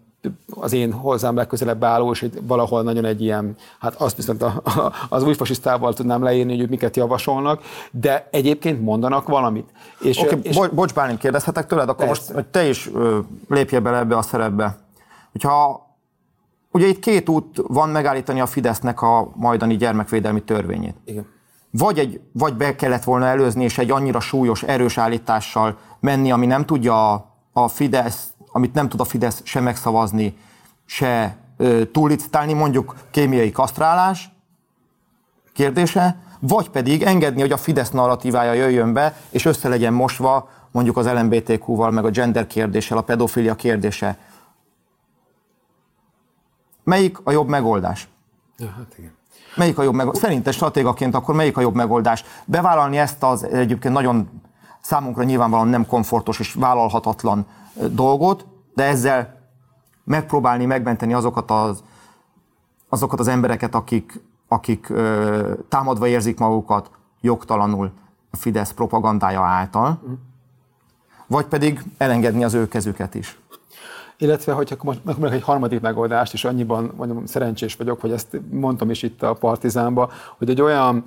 az én hozzám legközelebb álló, és valahol nagyon egy ilyen, hát azt viszont a, a, az új fasisztával tudnám leírni, hogy ők miket javasolnak, de egyébként mondanak valamit. És, okay, és, bo- bocs, Bálint, kérdezhetek tőled, akkor persze. most hogy te is ö, lépjél bele ebbe a szerepbe. Hogyha Ugye itt két út van megállítani a Fidesznek a majdani gyermekvédelmi törvényét. Igen. Vagy, egy, vagy be kellett volna előzni, és egy annyira súlyos, erős állítással menni, ami nem tudja a, a Fidesz, amit nem tud a Fidesz sem megszavazni, se túllicitálni, mondjuk kémiai kasztrálás kérdése, vagy pedig engedni, hogy a Fidesz narratívája jöjjön be, és össze legyen mosva mondjuk az LMBTQ-val, meg a gender kérdéssel, a pedofilia kérdése. Melyik a jobb megoldás? Ja, hát igen. Melyik a jobb megoldás? Szerintem stratégaként akkor melyik a jobb megoldás? Bevállalni ezt az egyébként nagyon számunkra nyilvánvalóan nem komfortos és vállalhatatlan dolgot, de ezzel megpróbálni megmenteni azokat az, azokat az embereket, akik, akik ö, támadva érzik magukat jogtalanul a Fidesz propagandája által, vagy pedig elengedni az ő kezüket is. Illetve, hogyha meg egy harmadik megoldást, és annyiban mondjam, szerencsés vagyok, hogy ezt mondtam is itt a Partizánban, hogy egy olyan,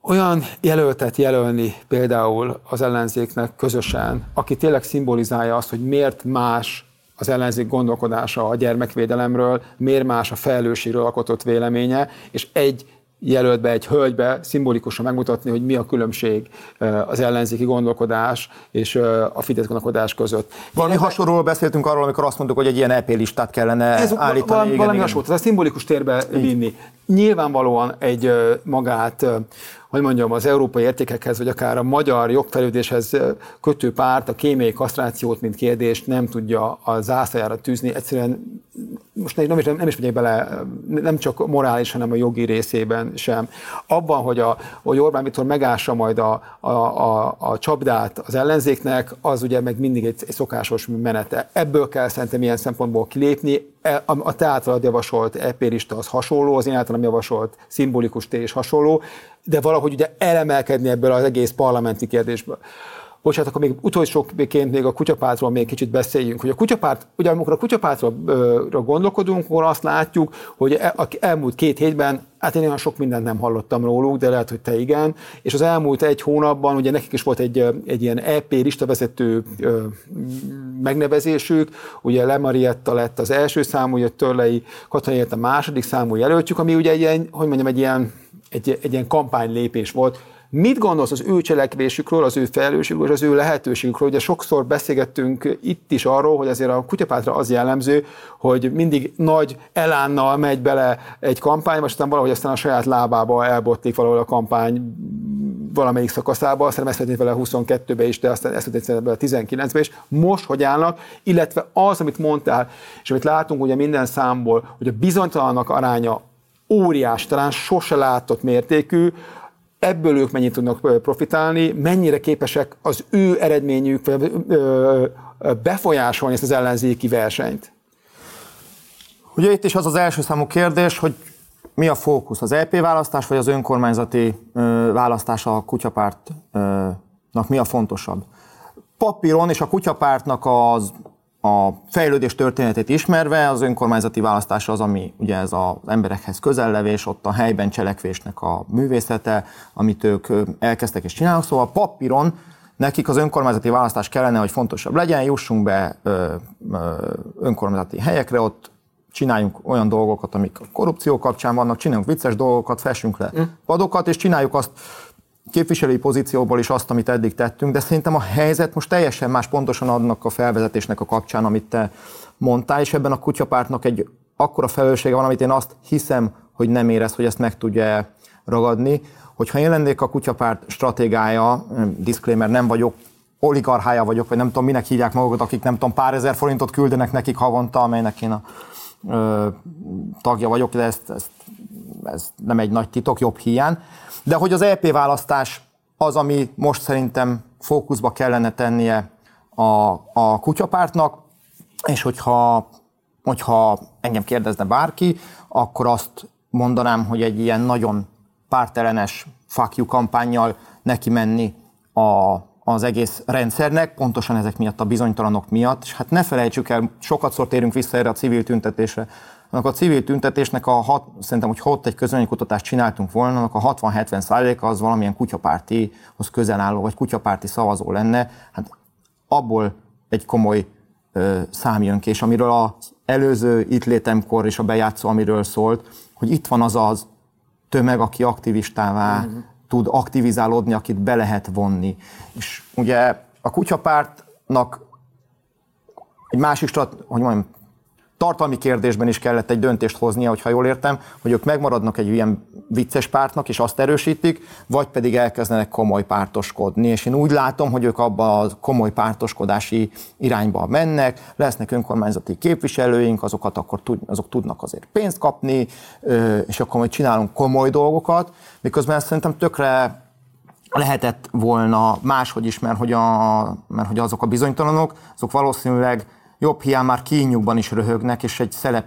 olyan jelöltet jelölni például az ellenzéknek közösen, aki tényleg szimbolizálja azt, hogy miért más az ellenzék gondolkodása a gyermekvédelemről, miért más a felelősségről alkotott véleménye, és egy jelölt be egy hölgybe szimbolikusan megmutatni, hogy mi a különbség az ellenzéki gondolkodás és a Fidesz gondolkodás között. Valami Én hasonlóról beszéltünk arról, amikor azt mondtuk, hogy egy ilyen EP listát kellene ez állítani. Valami, igen, valami hasonló, tehát szimbolikus térbe vinni. Nyilvánvalóan egy magát hogy mondjam, az európai értékekhez, vagy akár a magyar jogfelődéshez kötő párt a kémiai kasztrációt, mint kérdést nem tudja a zászlajára tűzni. Egyszerűen most nem is, nem is megyek bele, nem csak morális, hanem a jogi részében sem. Abban, hogy, a, hogy Orbán Viktor megássa majd a, a, a, a csapdát az ellenzéknek, az ugye meg mindig egy, egy szokásos menete. Ebből kell szerintem ilyen szempontból kilépni. E, a, a te általad javasolt epérista az hasonló, az én általam javasolt szimbolikus té is hasonló, de valahogy ugye elemelkedni ebből az egész parlamenti kérdésből. Bocsánat, akkor még utolsóként még a kutyapártról még kicsit beszéljünk, hogy a kutyapárt, ugye amikor a kutyapártra gondolkodunk, akkor azt látjuk, hogy e, a elmúlt két hétben, hát én olyan sok mindent nem hallottam róluk, de lehet, hogy te igen, és az elmúlt egy hónapban ugye nekik is volt egy, egy ilyen EP listavezető megnevezésük, ugye Lemarietta lett az első számú, ugye Törlei Katalin a második számú jelöltjük, ami ugye egy ilyen, hogy mondjam, egy ilyen egy, egy ilyen kampánylépés volt. Mit gondolsz az ő cselekvésükről, az ő felelősségükről, és az ő lehetőségükről? Ugye sokszor beszélgettünk itt is arról, hogy azért a kutyapátra az jellemző, hogy mindig nagy elánnal megy bele egy kampányba, és aztán valahogy aztán a saját lábába elbotlik valahol a kampány valamelyik szakaszába, aztán ezt történt vele a 22-be is, de aztán ezt történt vele a 19-be is. Most hogy állnak, illetve az, amit mondtál, és amit látunk ugye minden számból, hogy a bizonytalannak aránya óriás, talán sose látott mértékű, ebből ők mennyit tudnak profitálni, mennyire képesek az ő eredményük befolyásolni ezt az ellenzéki versenyt? Ugye itt is az az első számú kérdés, hogy mi a fókusz, az EP választás vagy az önkormányzati választás a kutyapártnak mi a fontosabb? Papíron és a kutyapártnak az a fejlődés történetét ismerve az önkormányzati választás az, ami ugye ez az emberekhez közellevés, ott a helyben cselekvésnek a művészete, amit ők elkezdtek és csinálnak. Szóval papíron nekik az önkormányzati választás kellene, hogy fontosabb legyen, jussunk be ö, ö, önkormányzati helyekre, ott csináljunk olyan dolgokat, amik a korrupció kapcsán vannak, csináljunk vicces dolgokat, fessünk le mm. padokat, és csináljuk azt képviselői pozícióból is azt, amit eddig tettünk, de szerintem a helyzet most teljesen más pontosan adnak a felvezetésnek a kapcsán, amit te mondtál, és ebben a kutyapártnak egy akkora felelőssége van, amit én azt hiszem, hogy nem érez, hogy ezt meg tudja ragadni. Hogyha én lennék a kutyapárt stratégája, disclaimer, nem vagyok, oligarchája vagyok, vagy nem tudom, minek hívják magukat, akik nem tudom, pár ezer forintot küldenek nekik havonta, amelynek én a ö, tagja vagyok, de ezt, ezt, ez nem egy nagy titok, jobb hiány. De hogy az EP választás az, ami most szerintem fókuszba kellene tennie a, a kutyapártnak, és hogyha, hogyha engem kérdezne bárki, akkor azt mondanám, hogy egy ilyen nagyon pártelenes fuck you kampányjal neki menni a, az egész rendszernek, pontosan ezek miatt a bizonytalanok miatt, és hát ne felejtsük el, sokat szor térünk vissza erre a civil tüntetésre, annak a civil tüntetésnek a hat, szerintem, hogy ott egy közönkutatást csináltunk volna, annak a 60-70 százaléka az valamilyen kutyapártihoz közel álló, vagy kutyapárti szavazó lenne. Hát abból egy komoly ö, szám jön ki, és amiről az előző itt létemkor és a bejátszó, amiről szólt, hogy itt van az az tömeg, aki aktivistává mm-hmm. tud aktivizálódni, akit be lehet vonni. És ugye a kutyapártnak egy másik strat, hogy mondjam, tartalmi kérdésben is kellett egy döntést hoznia, hogyha jól értem, hogy ők megmaradnak egy ilyen vicces pártnak, és azt erősítik, vagy pedig elkezdenek komoly pártoskodni. És én úgy látom, hogy ők abba a komoly pártoskodási irányba mennek, lesznek önkormányzati képviselőink, azokat akkor tud, azok tudnak azért pénzt kapni, és akkor majd csinálunk komoly dolgokat, miközben szerintem tökre lehetett volna máshogy is, mert hogy, a, mert hogy azok a bizonytalanok, azok valószínűleg jobb hiány már kínjukban is röhögnek, és egy szelep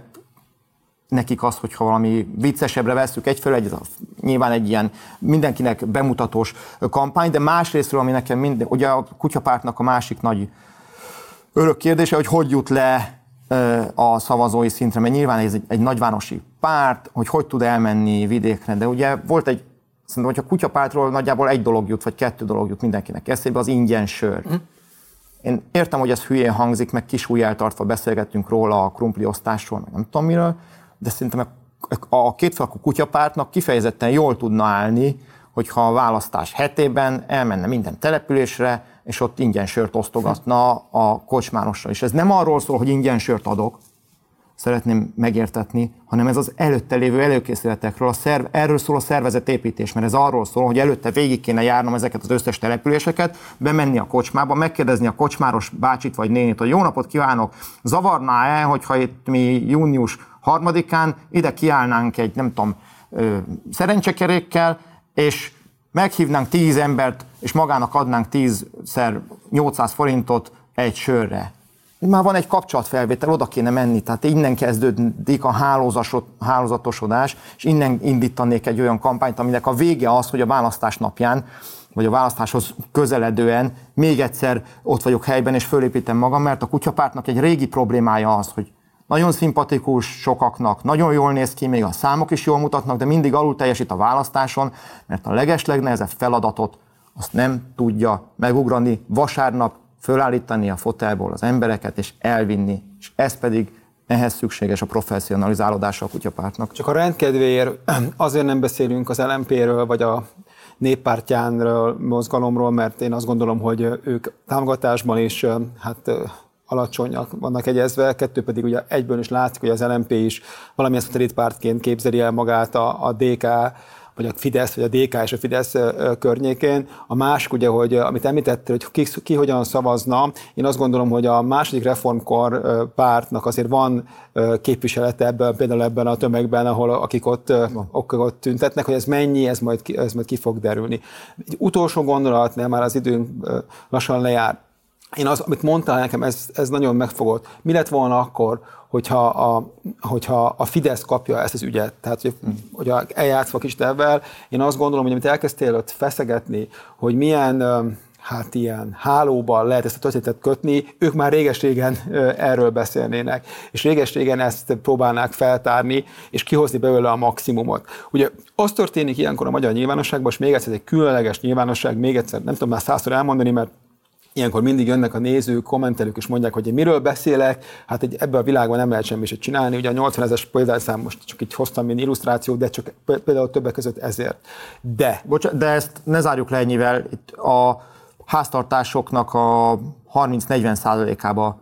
nekik az, hogyha valami viccesebbre veszük egyfelől, egy, nyilván egy ilyen mindenkinek bemutatós kampány, de másrésztről, ami nekem minden, ugye a kutyapártnak a másik nagy örök kérdése, hogy hogy jut le a szavazói szintre, mert nyilván ez egy, egy nagyvárosi párt, hogy hogy tud elmenni vidékre, de ugye volt egy, szerintem, hogy a kutyapártról nagyjából egy dolog jut, vagy kettő dolog jut mindenkinek eszébe, az ingyen sör. Mm. Én értem, hogy ez hülyén hangzik, meg kis tartva beszélgettünk róla a krumpli osztásról, meg nem tudom miről, de szerintem a kétfalkú kutyapártnak kifejezetten jól tudna állni, hogyha a választás hetében elmenne minden településre, és ott ingyen sört osztogatna a kocsmárosra. És ez nem arról szól, hogy ingyen sört adok, szeretném megértetni, hanem ez az előtte lévő előkészületekről, a szerv, erről szól a szervezetépítés, mert ez arról szól, hogy előtte végig kéne járnom ezeket az összes településeket, bemenni a kocsmába, megkérdezni a kocsmáros bácsit vagy nénit, hogy jó napot kívánok, zavarná-e, hogyha itt mi június harmadikán ide kiállnánk egy, nem tudom, szerencsekerékkel, és meghívnánk tíz embert, és magának adnánk tízszer 800 forintot egy sörre már van egy kapcsolatfelvétel, oda kéne menni, tehát innen kezdődik a hálózatosodás, és innen indítanék egy olyan kampányt, aminek a vége az, hogy a választás napján, vagy a választáshoz közeledően még egyszer ott vagyok helyben, és fölépítem magam, mert a kutyapártnak egy régi problémája az, hogy nagyon szimpatikus sokaknak, nagyon jól néz ki, még a számok is jól mutatnak, de mindig alul teljesít a választáson, mert a legeslegnehezebb feladatot azt nem tudja megugrani vasárnap fölállítani a fotelból az embereket és elvinni, és ez pedig ehhez szükséges a professzionalizálódása a kutyapártnak. Csak a rendkedvéért *clears throat* azért nem beszélünk az LMP-ről, vagy a néppártyánról, mozgalomról, mert én azt gondolom, hogy ők támogatásban is hát alacsonyak vannak egyezve, kettő pedig ugye egyből is látszik, hogy az LMP is valamilyen szatelitpártként képzeli el magát a, a DK vagy a Fidesz, vagy a DK és a Fidesz környékén. A másik ugye, hogy amit említettél, hogy ki, ki hogyan szavazna, én azt gondolom, hogy a második reformkor pártnak azért van képviselete ebben, például ebben a tömegben, ahol akik ott, ok, ott tüntetnek, hogy ez mennyi, ez majd, ez majd ki fog derülni. Egy utolsó gondolat, nem már az időnk lassan lejár. Én az, amit mondtál nekem, ez, ez nagyon megfogott. Mi lett volna akkor, hogyha a, hogyha a Fidesz kapja ezt az ügyet, tehát hogy, hmm. hogy eljátszva kis ebben, én azt gondolom, hogy amit elkezdtél ott feszegetni, hogy milyen hát ilyen hálóban lehet ezt a történetet kötni, ők már réges-régen erről beszélnének, és réges-régen ezt próbálnák feltárni, és kihozni belőle a maximumot. Ugye az történik ilyenkor a magyar nyilvánosságban, és még egyszer egy különleges nyilvánosság, még egyszer nem tudom már százszor elmondani, mert Ilyenkor mindig jönnek a nézők, kommentelők, és mondják, hogy én miről beszélek, hát egy, ebben a világban nem lehet semmit csinálni. Ugye a 80 ezeres példányszám most csak így hoztam mint illusztrációt, de csak például többek között ezért. De. Bocsánat, de ezt ne zárjuk le ennyivel. Itt a háztartásoknak a 30-40 százalékába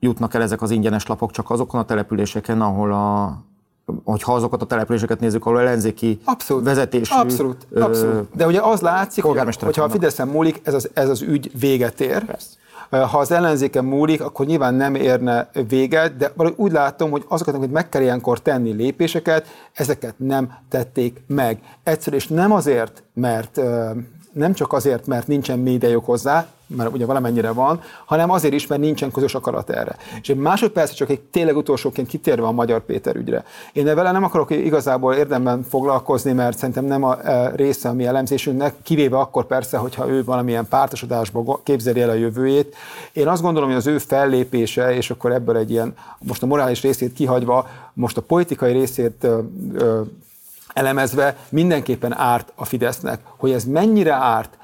jutnak el ezek az ingyenes lapok csak azokon a településeken, ahol a hogyha azokat a településeket nézzük, ahol ellenzéki abszolút, vezetésű... Abszolút, abszolút. De ugye az látszik, hogy, hogyha a Fideszen múlik, ez az, ez az ügy véget ér. Persze. Ha az ellenzéken múlik, akkor nyilván nem érne véget, de valahogy úgy látom, hogy azokat, amit meg kell ilyenkor tenni lépéseket, ezeket nem tették meg. Egyszer és nem azért, mert nem csak azért, mert nincsen médiájuk hozzá, mert ugye valamennyire van, hanem azért is, mert nincsen közös akarat erre. És egy másodperc, csak egy tényleg utolsóként kitérve a Magyar Péter ügyre. Én vele nem akarok igazából érdemben foglalkozni, mert szerintem nem a e, része a mi elemzésünknek, kivéve akkor persze, hogyha ő valamilyen pártosodásba képzeli el a jövőjét. Én azt gondolom, hogy az ő fellépése, és akkor ebből egy ilyen, most a morális részét kihagyva, most a politikai részét elemezve mindenképpen árt a Fidesznek. Hogy ez mennyire árt,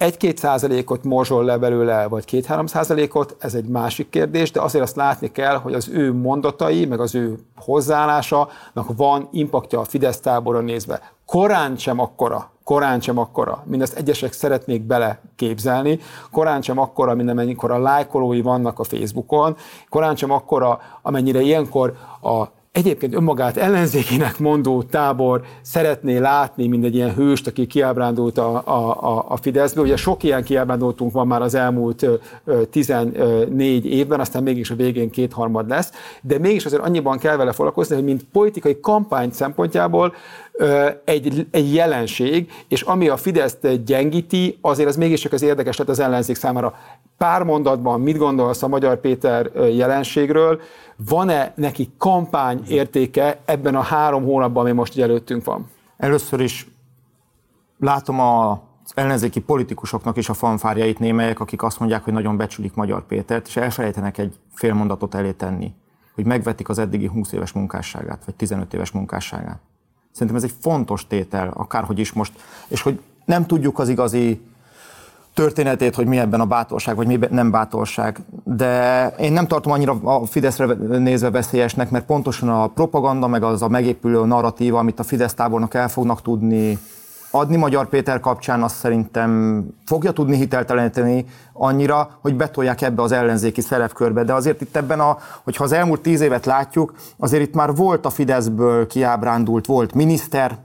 egy-két százalékot morzsol le belőle, vagy két-három százalékot, ez egy másik kérdés, de azért azt látni kell, hogy az ő mondatai, meg az ő hozzáállásának van impaktja a Fidesz táborra nézve. Korán sem akkora, korán sem akkora, mint ezt egyesek szeretnék bele képzelni, korán sem akkora, mint amennyikor a lájkolói vannak a Facebookon, korán sem akkora, amennyire ilyenkor a egyébként önmagát ellenzékének mondó tábor szeretné látni, mint egy ilyen hőst, aki kiábrándult a, a, a Fideszbe. Ugye sok ilyen kiábrándultunk van már az elmúlt 14 évben, aztán mégis a végén kétharmad lesz, de mégis azért annyiban kell vele foglalkozni, hogy mint politikai kampány szempontjából egy, egy jelenség, és ami a Fideszt gyengíti, azért az mégiscsak az érdekes lett az ellenzék számára. Pár mondatban mit gondolsz a Magyar Péter jelenségről? Van-e neki kampány értéke ebben a három hónapban, ami most előttünk van? Először is látom a ellenzéki politikusoknak is a fanfárjait némelyek, akik azt mondják, hogy nagyon becsülik Magyar Pétert, és elfelejtenek egy fél mondatot elé tenni, hogy megvetik az eddigi 20 éves munkásságát, vagy 15 éves munkásságát. Szerintem ez egy fontos tétel, akárhogy is most, és hogy nem tudjuk az igazi történetét, hogy mi ebben a bátorság, vagy mi nem bátorság. De én nem tartom annyira a Fideszre nézve veszélyesnek, mert pontosan a propaganda, meg az a megépülő narratíva, amit a Fidesz tábornak el fognak tudni adni Magyar Péter kapcsán, azt szerintem fogja tudni hitelteleníteni annyira, hogy betolják ebbe az ellenzéki szerepkörbe. De azért itt ebben, a, hogyha az elmúlt tíz évet látjuk, azért itt már volt a Fideszből kiábrándult, volt miniszter,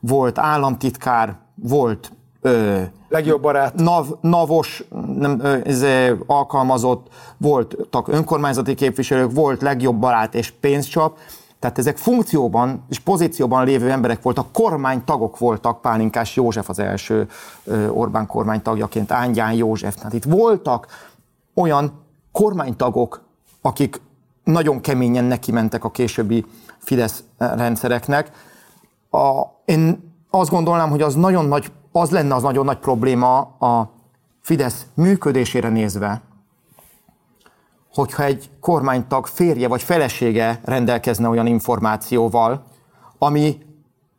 volt államtitkár, volt ö, legjobb barát. Nav, navos nem, ez, alkalmazott, voltak önkormányzati képviselők, volt legjobb barát és pénzcsap, tehát ezek funkcióban és pozícióban lévő emberek voltak, kormánytagok voltak, Pálinkás József az első Orbán kormánytagjaként, Ángyán József. Tehát itt voltak olyan kormánytagok, akik nagyon keményen neki mentek a későbbi Fidesz rendszereknek. A, én azt gondolnám, hogy az nagyon nagy az lenne az nagyon nagy probléma a Fidesz működésére nézve, hogyha egy kormánytag férje vagy felesége rendelkezne olyan információval, ami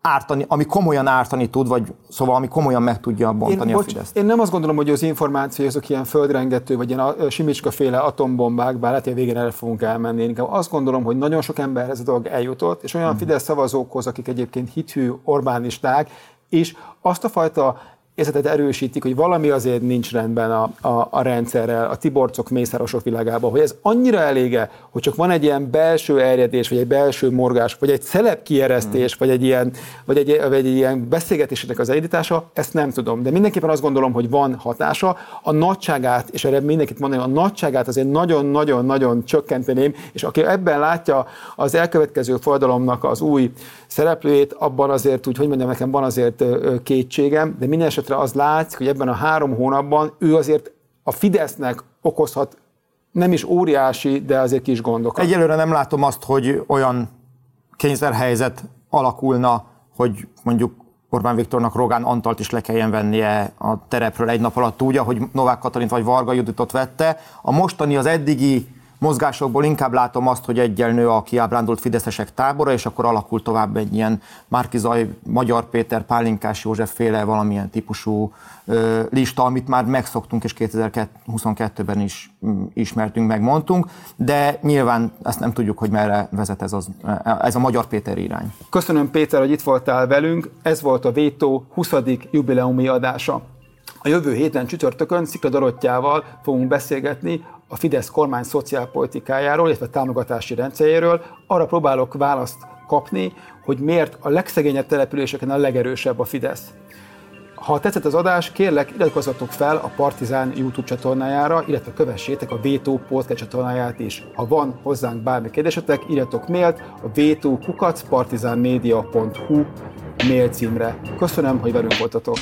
ártani, ami komolyan ártani tud, vagy szóval ami komolyan meg tudja bontani én, a Fideszt. Én nem azt gondolom, hogy az információ azok ilyen földrengető, vagy ilyen simicska féle atombombák, bár lehet, hogy a végén el fogunk elmenni. Én azt gondolom, hogy nagyon sok ember ez a dolog eljutott, és olyan uh-huh. Fidesz szavazókhoz, akik egyébként hithű Orbánisták, és azt a fajta érzetet erősítik, hogy valami azért nincs rendben a, a, a rendszerrel, a tiborcok, mészárosok világában, hogy ez annyira elége, hogy csak van egy ilyen belső erjedés, vagy egy belső morgás, vagy egy szelep kieresztés, hmm. vagy, egy ilyen, vagy, egy, vagy egy ilyen beszélgetésnek az elindítása, ezt nem tudom. De mindenképpen azt gondolom, hogy van hatása. A nagyságát, és erre mindenkit mondani, a nagyságát azért nagyon-nagyon-nagyon csökkenteném, és aki ebben látja az elkövetkező forradalomnak az új szereplőjét, abban azért úgy, hogy mondjam, nekem van azért kétségem, de minden esetre az látszik, hogy ebben a három hónapban ő azért a Fidesznek okozhat nem is óriási, de azért kis gondokat. Egyelőre nem látom azt, hogy olyan kényszerhelyzet alakulna, hogy mondjuk Orbán Viktornak Rogán Antalt is le kelljen vennie a terepről egy nap alatt úgy, ahogy Novák Katalint vagy Varga Juditot vette. A mostani, az eddigi mozgásokból inkább látom azt, hogy egyel nő a kiábrándult fideszesek tábora, és akkor alakul tovább egy ilyen Márkizaj, Magyar Péter, Pálinkás József féle valamilyen típusú ö, lista, amit már megszoktunk, és 2022-ben is mm, ismertünk, megmondtunk, de nyilván ezt nem tudjuk, hogy merre vezet ez, az, ez a Magyar Péter irány. Köszönöm Péter, hogy itt voltál velünk. Ez volt a Vétó 20. jubileumi adása. A jövő héten csütörtökön Szikla Dorottyával fogunk beszélgetni a Fidesz kormány szociálpolitikájáról, illetve támogatási rendszeréről. Arra próbálok választ kapni, hogy miért a legszegényebb településeken a legerősebb a Fidesz. Ha tetszett az adás, kérlek, iratkozzatok fel a Partizán YouTube csatornájára, illetve kövessétek a Vétó podcast csatornáját is. Ha van hozzánk bármi kérdésetek, írjatok mailt a vétókukacpartizánmedia.hu mail címre. Köszönöm, hogy velünk voltatok!